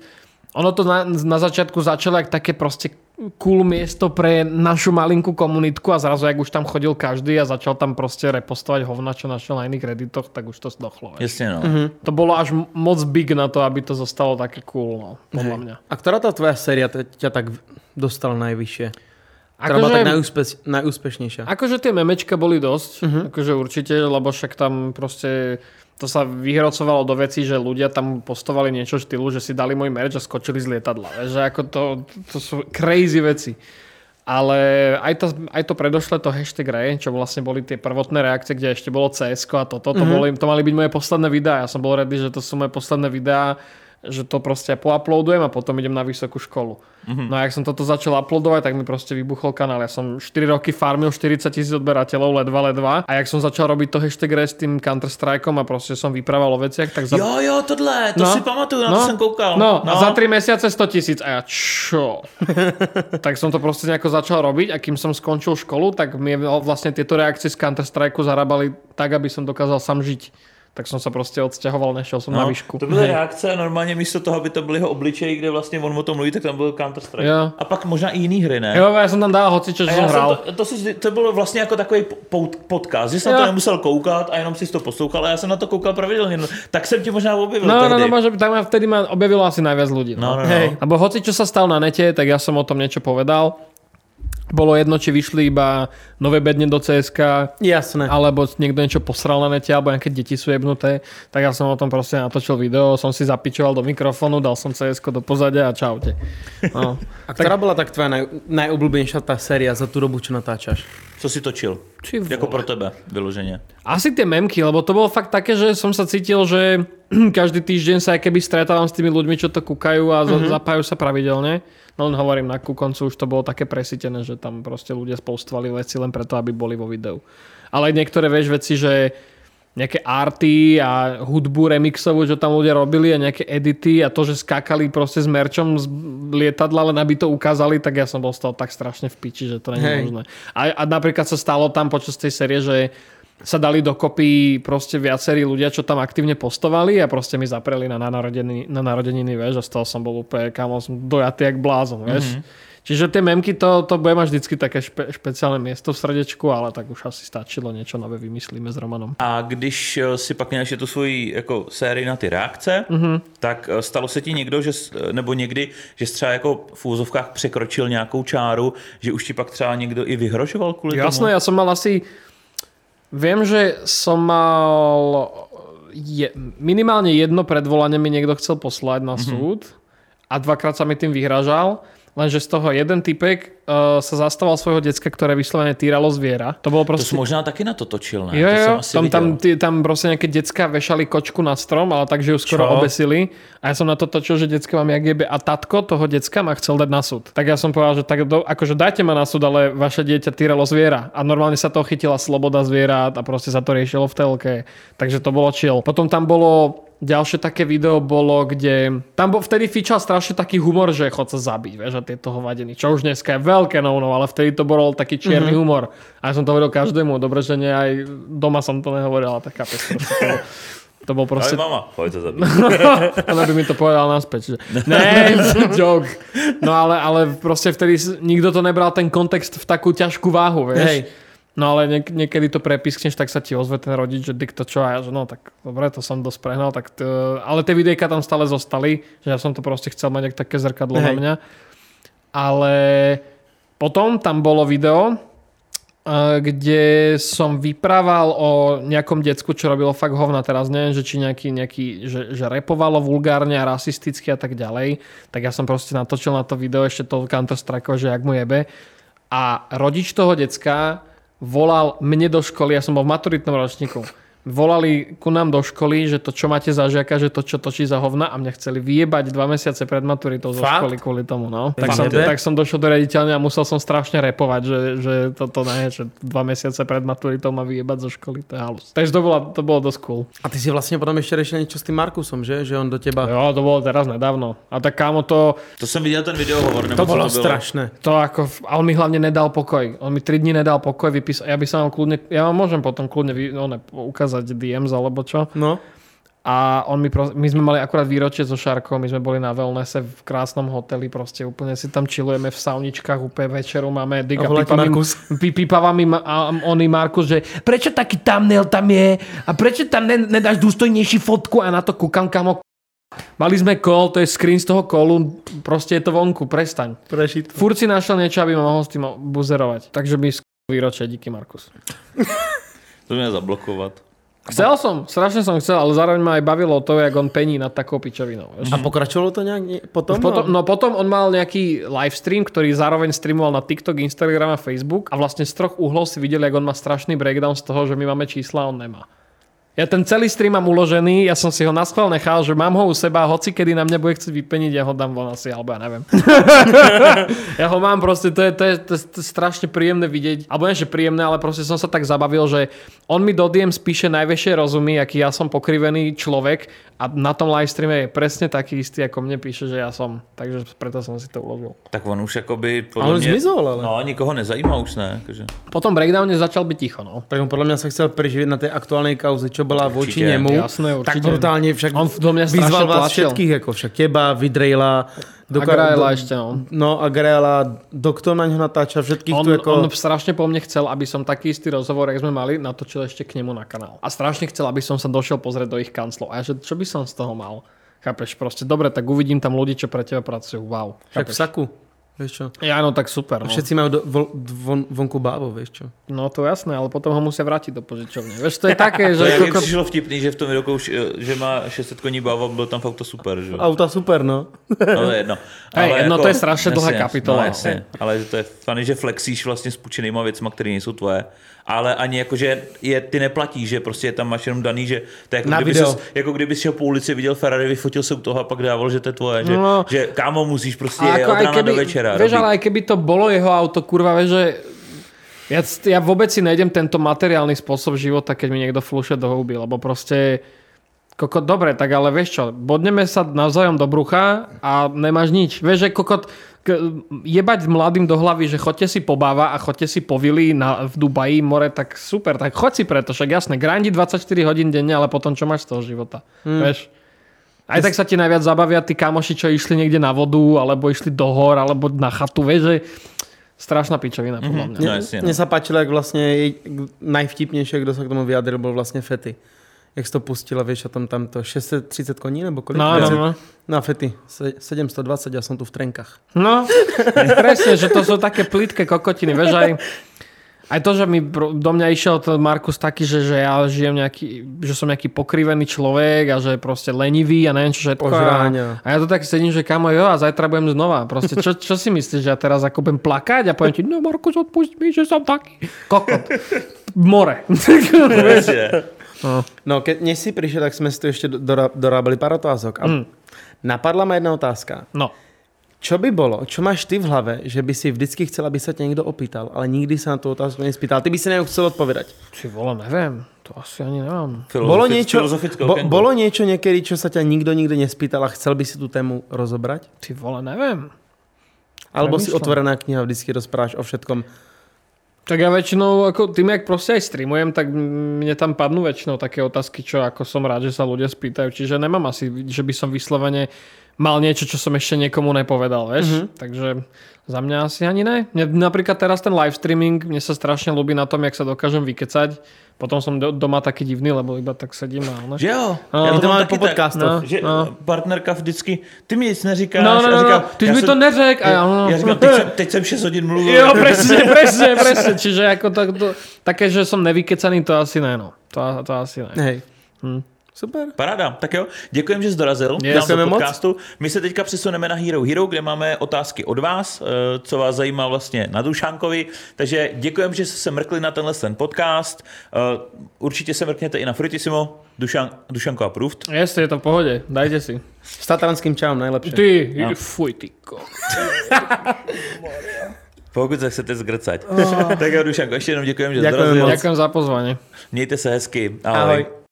ono to na, na začiatku začalo jak také proste cool miesto pre našu malinkú komunitku a zrazu, jak už tam chodil každý a začal tam proste repostovať hovna, čo našiel na iných redditoch, tak už to zdochlo. Jasně, no. To bolo až moc big na to, aby to zostalo také cool, no, podľa mňa. A ktorá tá tvoja séria ťa tak dostala najvyššie? Ktorá Akože- bola tak najúspe- najúspešnejšia? Akože tie memečka boli dosť, uh-huh. akože určite, lebo však tam proste to sa vyhrocovalo do vecí, že ľudia tam postovali niečo štýlu, že si dali môj merch a skočili z lietadla. Že ako to, to sú crazy veci. Ale aj to, aj to predošle to hashtag Ray, čo vlastne boli tie prvotné reakcie, kde ešte bolo cs a toto, to, boli, to mali byť moje posledné videá. Ja som bol ready, že to sú moje posledné videá že to proste pouploadujem a potom idem na vysokú školu. Mm-hmm. No a jak som toto začal uploadovať, tak mi proste vybuchol kanál. Ja som 4 roky farmil 40 tisíc odberateľov, ledva, ledva. A jak som začal robiť to hashtag s tým Counter Strikeom a proste som vyprával o veciach, tak za... Jo, jo, tohle, to No. si pamatuju, na No. to jsem koukal. No, a za 3 mesiace 100 tisíc. A ja čo? tak som to proste nejako začal robiť a kým som skončil školu, tak mi vlastne tieto reakcie z Counter Strike zarábali tak, aby som dokázal sám žiť. Tak som sa proste odsťahoval, nešiel som na výšku. No, To byly reakce, normálně místo toho, aby to byl jeho obličej, kde vlastně on o tom mluví, tak tam byl Counter Strike. Jo. A pak možná i jiný hry, ne? Jo, ja som tam dával hocičo, že A som já jsem hral. to, to, si, to bylo vlastně jako takový po- podcast, že jsem Jo. to nemusel koukat a jenom si to poslouchal a já jsem na to koukal pravidelně. No, tak jsem tě možná objevil No, no, tehdy. no, môže, tak ma vtedy ma objavilo asi najviac ľudí. No, no, no. Hej. Lebo hoci čo sa stalo na nete, tak ja som o tom niečo povedal. Bolo jedno, či vyšli iba nové bedne do CSK, Jasné. alebo niekto niečo posral na nete, alebo nejaké deti sú jebnuté, tak ja som o tom proste natočil video, som si zapičoval do mikrofónu, dal som cs do pozadia a čaute. No. A ktorá bola tak tvoja naj, najobľúbenejšia tá séria za tú dobu, čo natáčaš? Co si točil? Či Jako vole. pro tebe, vyloženě. Asi tie memky, lebo to bolo fakt také, že som sa cítil, že každý týždeň sa aj keby stretávam s tými ľuďmi, čo to kúkajú a mm-hmm. zapájajú sa pravidelne. No len hovorím, na ku koncu už to bolo také presítené, že tam proste ľudia postovali veci len preto, aby boli vo videu. Ale niektoré vieš veci, že nejaké arty a hudbu remixovú, čo tam ľudia robili a nejaké edity a to, že skákali proste s merčom z lietadla, len aby to ukázali, tak ja som bol z toho tak strašne v piči, že to nie je možné. A, a napríklad sa stalo tam počas tej série, že sa dali dokopy proste viacerí ľudia, čo tam aktívne postovali a proste mi zapreli na, na, narodeniny, na narodeniny, vieš, a z toho som bol úplne, kamo, som dojatý jak blázon, vieš. Mm-hmm. Čiže tie memky, to, to bude mať vždycky také špe, špeciálne miesto v srdečku, ale tak už asi stačilo, niečo nové vymyslíme s Romanom. A když eh, si pak měl ještě tu svoji jako sérii na ty reakce, mm-hmm. tak eh, stalo se ti někdo, že, eh, nebo někdy, že jsi třeba jako v úzovkách překročil nějakou čáru, že už ti pak třeba někdo i vyhrožoval kvůli tomu? Jasné, ja som mal asi... Viem, že som mal... Je, minimálne jedno predvolanie mi niekto chcel poslať na súd a dvakrát sa mi tým vyhražal. Lenže z toho jeden typek uh, sa zastával svojho decka, ktoré vyslovene týralo zviera. To bolo To proste... jsi možná taky na to točil, ne? Jo, to jo, jsem asi tam, tam, viděl. ty, tam proste nejaké decka vešali kočku na strom, ale tak, že ju skoro Čo? obesili. A ja som na to točil, že decka mám jak jebe. A tatko toho decka ma chcel dať na súd. Tak ja som povedal, že tak do, akože dajte ma na súd, ale vaše dieťa týralo zviera. A normálne sa to chytila sloboda zvierat a proste sa to riešilo v telke. Takže to bolo chill. Potom tam bolo Ďalšie také video bolo, kde tam bol, vtedy fičal strašne taký humor, že chod sa zabiť, vieš, a tieto hovadiny. Čo už dneska je veľké no, no ale vtedy to bol taký čierny mm-hmm. humor. A ja som to hovoril každému, dobre, že nie aj doma som to nehovoril, ale tak chápeš, proste to, bol, to bol Ale proste... mama, pojď to zabít. Ona by mi to povedal naspäť. Že... Ne, joke. No ale, ale proste vtedy nikto to nebral ten kontext v takú ťažkú váhu, vieš. Hej. No ale niek- niekedy to prepiskneš, tak sa ti ozve ten rodič, že dik to čo a ja, že no tak dobre, to som dosť prehnal, tak t- ale tie videjka tam stále zostali, že ja som to proste chcel mať také zrkadlo na Hej. mňa. Ale potom tam bolo video, eh, kde som vyprával o nejakom decku, čo robilo fakt hovna. Teraz neviem, že či nejaký, nejaký že, že repovalo vulgárne a rasisticky a tak ďalej. Tak ja som proste natočil na to video ešte to Counter Strike, že jak mu jebe. A rodič toho decka volal mne do školy, ja som bol v maturitnom ročníku, volali ku nám do školy, že to čo máte za žiaka, že to čo točí za hovna a mňa chceli vyjebať dva mesiace pred maturitou zo školy kvôli tomu. No. Tak, som, tak som došiel do riaditeľne a musel som strašne repovať, že, že toto ne, že dva mesiace pred maturitou ma vyjebať zo školy, to je halus. Takže to, bola, to bolo dosť cool. A ty si vlastne potom ešte riešil niečo s tým Markusom, že? Že on do teba... Jo, to bolo teraz nedávno. A tak kámo to, To jsem viděl ten videohovor, To bolo to bylo? strašné. To ako, a on mi hlavne nedal pokoj. On mi 3 dní nedal pokoj, vypísal. Ja by som vám kľudne, ja vám môžem potom kľudne vy, no, ne, ukázať DMs alebo čo. No. A on mi pro, my sme mali akurát výročie so Šarkou, my sme boli na wellnesse v krásnom hoteli, proste úplne si tam chillujeme v sauničkách, úplne večeru máme diga, A volá ti pípa mi, Markus. pí- pípava mi ma- a oný Markus, že prečo taký thumbnail tam je a prečo tam ne, nedáš dôstojnejší fotku a na to kúkam kamo Mali sme call, to je screen z toho callu, proste je to vonku, prestaň. Prešit. Furt si našiel niečo, aby ma mohol s tým buzerovať. Takže mi výročie, díky Markus. To mě zablokovat. Chcel som, strašne som chcel, ale zároveň ma aj bavilo to, jak on pení nad takou pičovinou. A pokračovalo to nejak potom? Už potom, no potom on mal nejaký live stream, ktorý zároveň streamoval na TikTok, Instagram a Facebook a vlastne z troch uhlov si videli, jak on má strašný breakdown z toho, že my máme čísla a on nemá. Ja ten celý stream mám uložený, ja som si ho na schvál nechal, že mám ho u seba, hoci kedy na mňa bude chcieť vypeniť, ja ho dám von asi, alebo ja neviem. ja ho mám proste, to je, to, je, to, je, to je strašne príjemné vidieť, alebo nie, že príjemné, ale proste som sa tak zabavil, že on mi do DM spíše najväčšie rozumy, aký ja som pokrivený človek a na tom live streame je presne taký istý, ako mne píše, že ja som. Takže preto som si to uložil. Tak on už akoby podľa Ale on mňa... zmizol, ale. No, nikoho nezajímá už ne. Akože. Po tom breakdowne začal byť ticho, no. Tak on podľa mňa sa chcel preživiť na tej aktuálnej kauze, čo bola voči Určite. nemu. Jasné, tak brutálne však On do mňa vyzval vás tlačil. všetkých, ako však teba, Vidrejla, Graela ešte, no. No a Graela, doktor na ňo natáča, všetkých On, tu ako... on strašne po mne chcel, aby som taký istý rozhovor, jak sme mali, natočil ešte k nemu na kanál. A strašne chcel, aby som sa došiel pozrieť do ich kanclov. A ja, že čo by som z toho mal? Chápeš, proste dobre, tak uvidím tam ľudí, čo pre teba pracujú. Wow. Však v saku. Vieš čo? Ja, no tak super. No. Všetci majú do, von, von, vonku bábo, vieš čo? no to jasné, ale potom ho musia vrátiť do požičovne. Vieš, to je také, To že... je, mi koko- vtipný, že v tom roku už, eh, že má 600 koní báva, byl tam fakt to super, že? jo? Auta super, no. No, to je jedno. Hej, no to je strašne dlhá kapitola, No, jasne. Ale to je fany, že flexíš vlastně s půjčenýma věcma, které nejsou tvoje. Ale ani jako, že je, ty neplatíš, že prostě je tam máš jenom daný, že to je jako, Na kdyby video. ses, jako kdyby šel po ulici, viděl Ferrari, vyfotil se u toho a pak dával, že to je tvoje. Že, No. že kámo, musíš prostě je od rána do večera. vieš, ale aj keby to bolo jeho auto, kurva, vieš, že ja, ja vôbec si nejdem tento materiálny spôsob života, keď mi niekto flúše do huby, lebo proste Kokot, dobre, tak ale vieš čo, bodneme sa navzájom do brucha a nemáš nič. Vieš, že kokot, jebať mladým do hlavy, že chodte si pobáva a chodte si po vili na, v Dubaji more, tak super, tak choď si preto, však jasné, grandi 24 hodín denne, ale potom čo máš z toho života, hmm. vieš. Aj tak sa ti najviac zabavia tí kamoši, čo išli niekde na vodu, alebo išli do hor, alebo na chatu, vieš, že strašná pičovina podľa mňa. No jasne, no. Mne sa páčilo, jak vlastne najvtipnejšie, kto sa k tomu vyjadril, bol vlastne Fety. Jak si to pustila, vieš, o tom tamto 630 koní, nebo koľko? No, no, no. No a Fety, se- 720, ja som tu v trenkách. No, presne, že to sú také plitké kokotiny, vieš, aj, aj to, že mi do mňa išiel ten Markus taký, že, že ja žijem nejaký, že som nejaký pokrivený človek a že proste lenivý a neviem čo všetko. A, Ožráňa. a ja to tak sedím, že kamo, jo, a zajtra budem znova. Proste, čo, čo si myslíš, že ja teraz ako budem plakať a poviem ti, no Markus, odpust mi, že som taký. Kokot. More. Jasne. No, keď než si prišiel, tak sme si tu ešte dora- dorábali pár otázok. A Mm. napadla ma jedna otázka. No. Čo by bolo, čo máš ty v hlave, že by si vždycky chcel, aby sa ťa niekto opýtal, ale nikdy sa na tú otázku nespýtal. Ty by si nejú chcel odpovedať. Ty vole, neviem. To asi ani nemám. Bolo niečo, bo, bolo niečo niekedy, čo sa ťa nikto nikdy nespýtal a chcel by si tú tému rozobrať? Ty vole, neviem. Alebo si Premýšľam. otvorená kniha, vždycky rozprávaš o všetkom. Tak ja väčšinou, ako tým, jak proste aj streamujem, tak mne tam padnú väčšinou také otázky, čo ako som rád, že sa ľudia spýtajú. Čiže nemám asi, že by som vyslovene mal niečo, čo som ešte niekomu nepovedal, vieš. Mhm. Mm-hmm. Takže za mňa asi ani ne. Mne, napríklad teraz ten live streaming, mne sa strašne ľúbi na tom, jak sa dokážem vykecať. Potom som do, doma taký divný, lebo iba tak sedím a ne? Že jo, No. já to mám po tak, podcastoch. No. že No. partnerka vždycky, ty mi nic neříkáš. No, no, a no, říkám, no. Ty jsi já mi to neřekl. A ja, no. Já říkám, teď jsem, teď jsem 6 hodin mluvil. Jo, presne, presne, presne. Čiže ako to, to, také, že som nevykecaný, to asi ne, no. To, to asi ne. Hej. Hm. Super. Paráda, tak jo, děkujeme, že jsi dorazil nám děkujeme do moc. podcastu. My se teďka přesuneme na Hero Hero, kde máme otázky od vás, eh, co vás zajímá vlastně na Dušánkovi. Takže děkujeme, že jste se mrkli na tenhle ten podcast. Eh, Určitě se mrkněte i na Fruitissimo, Dušan, Dušanko Approved. Jasne, je to v pohode, dajte si. S tatranským čaom najlepšie. Ty, No. fuj, ty. Pokud se chcete zgrcať. tak jo, Dušanko, ještě jenom děkujeme, že jsi Ďakujem dorazil. Ďakujem za pozvanie. Mějte se hezky. Ahoj. Ahoj.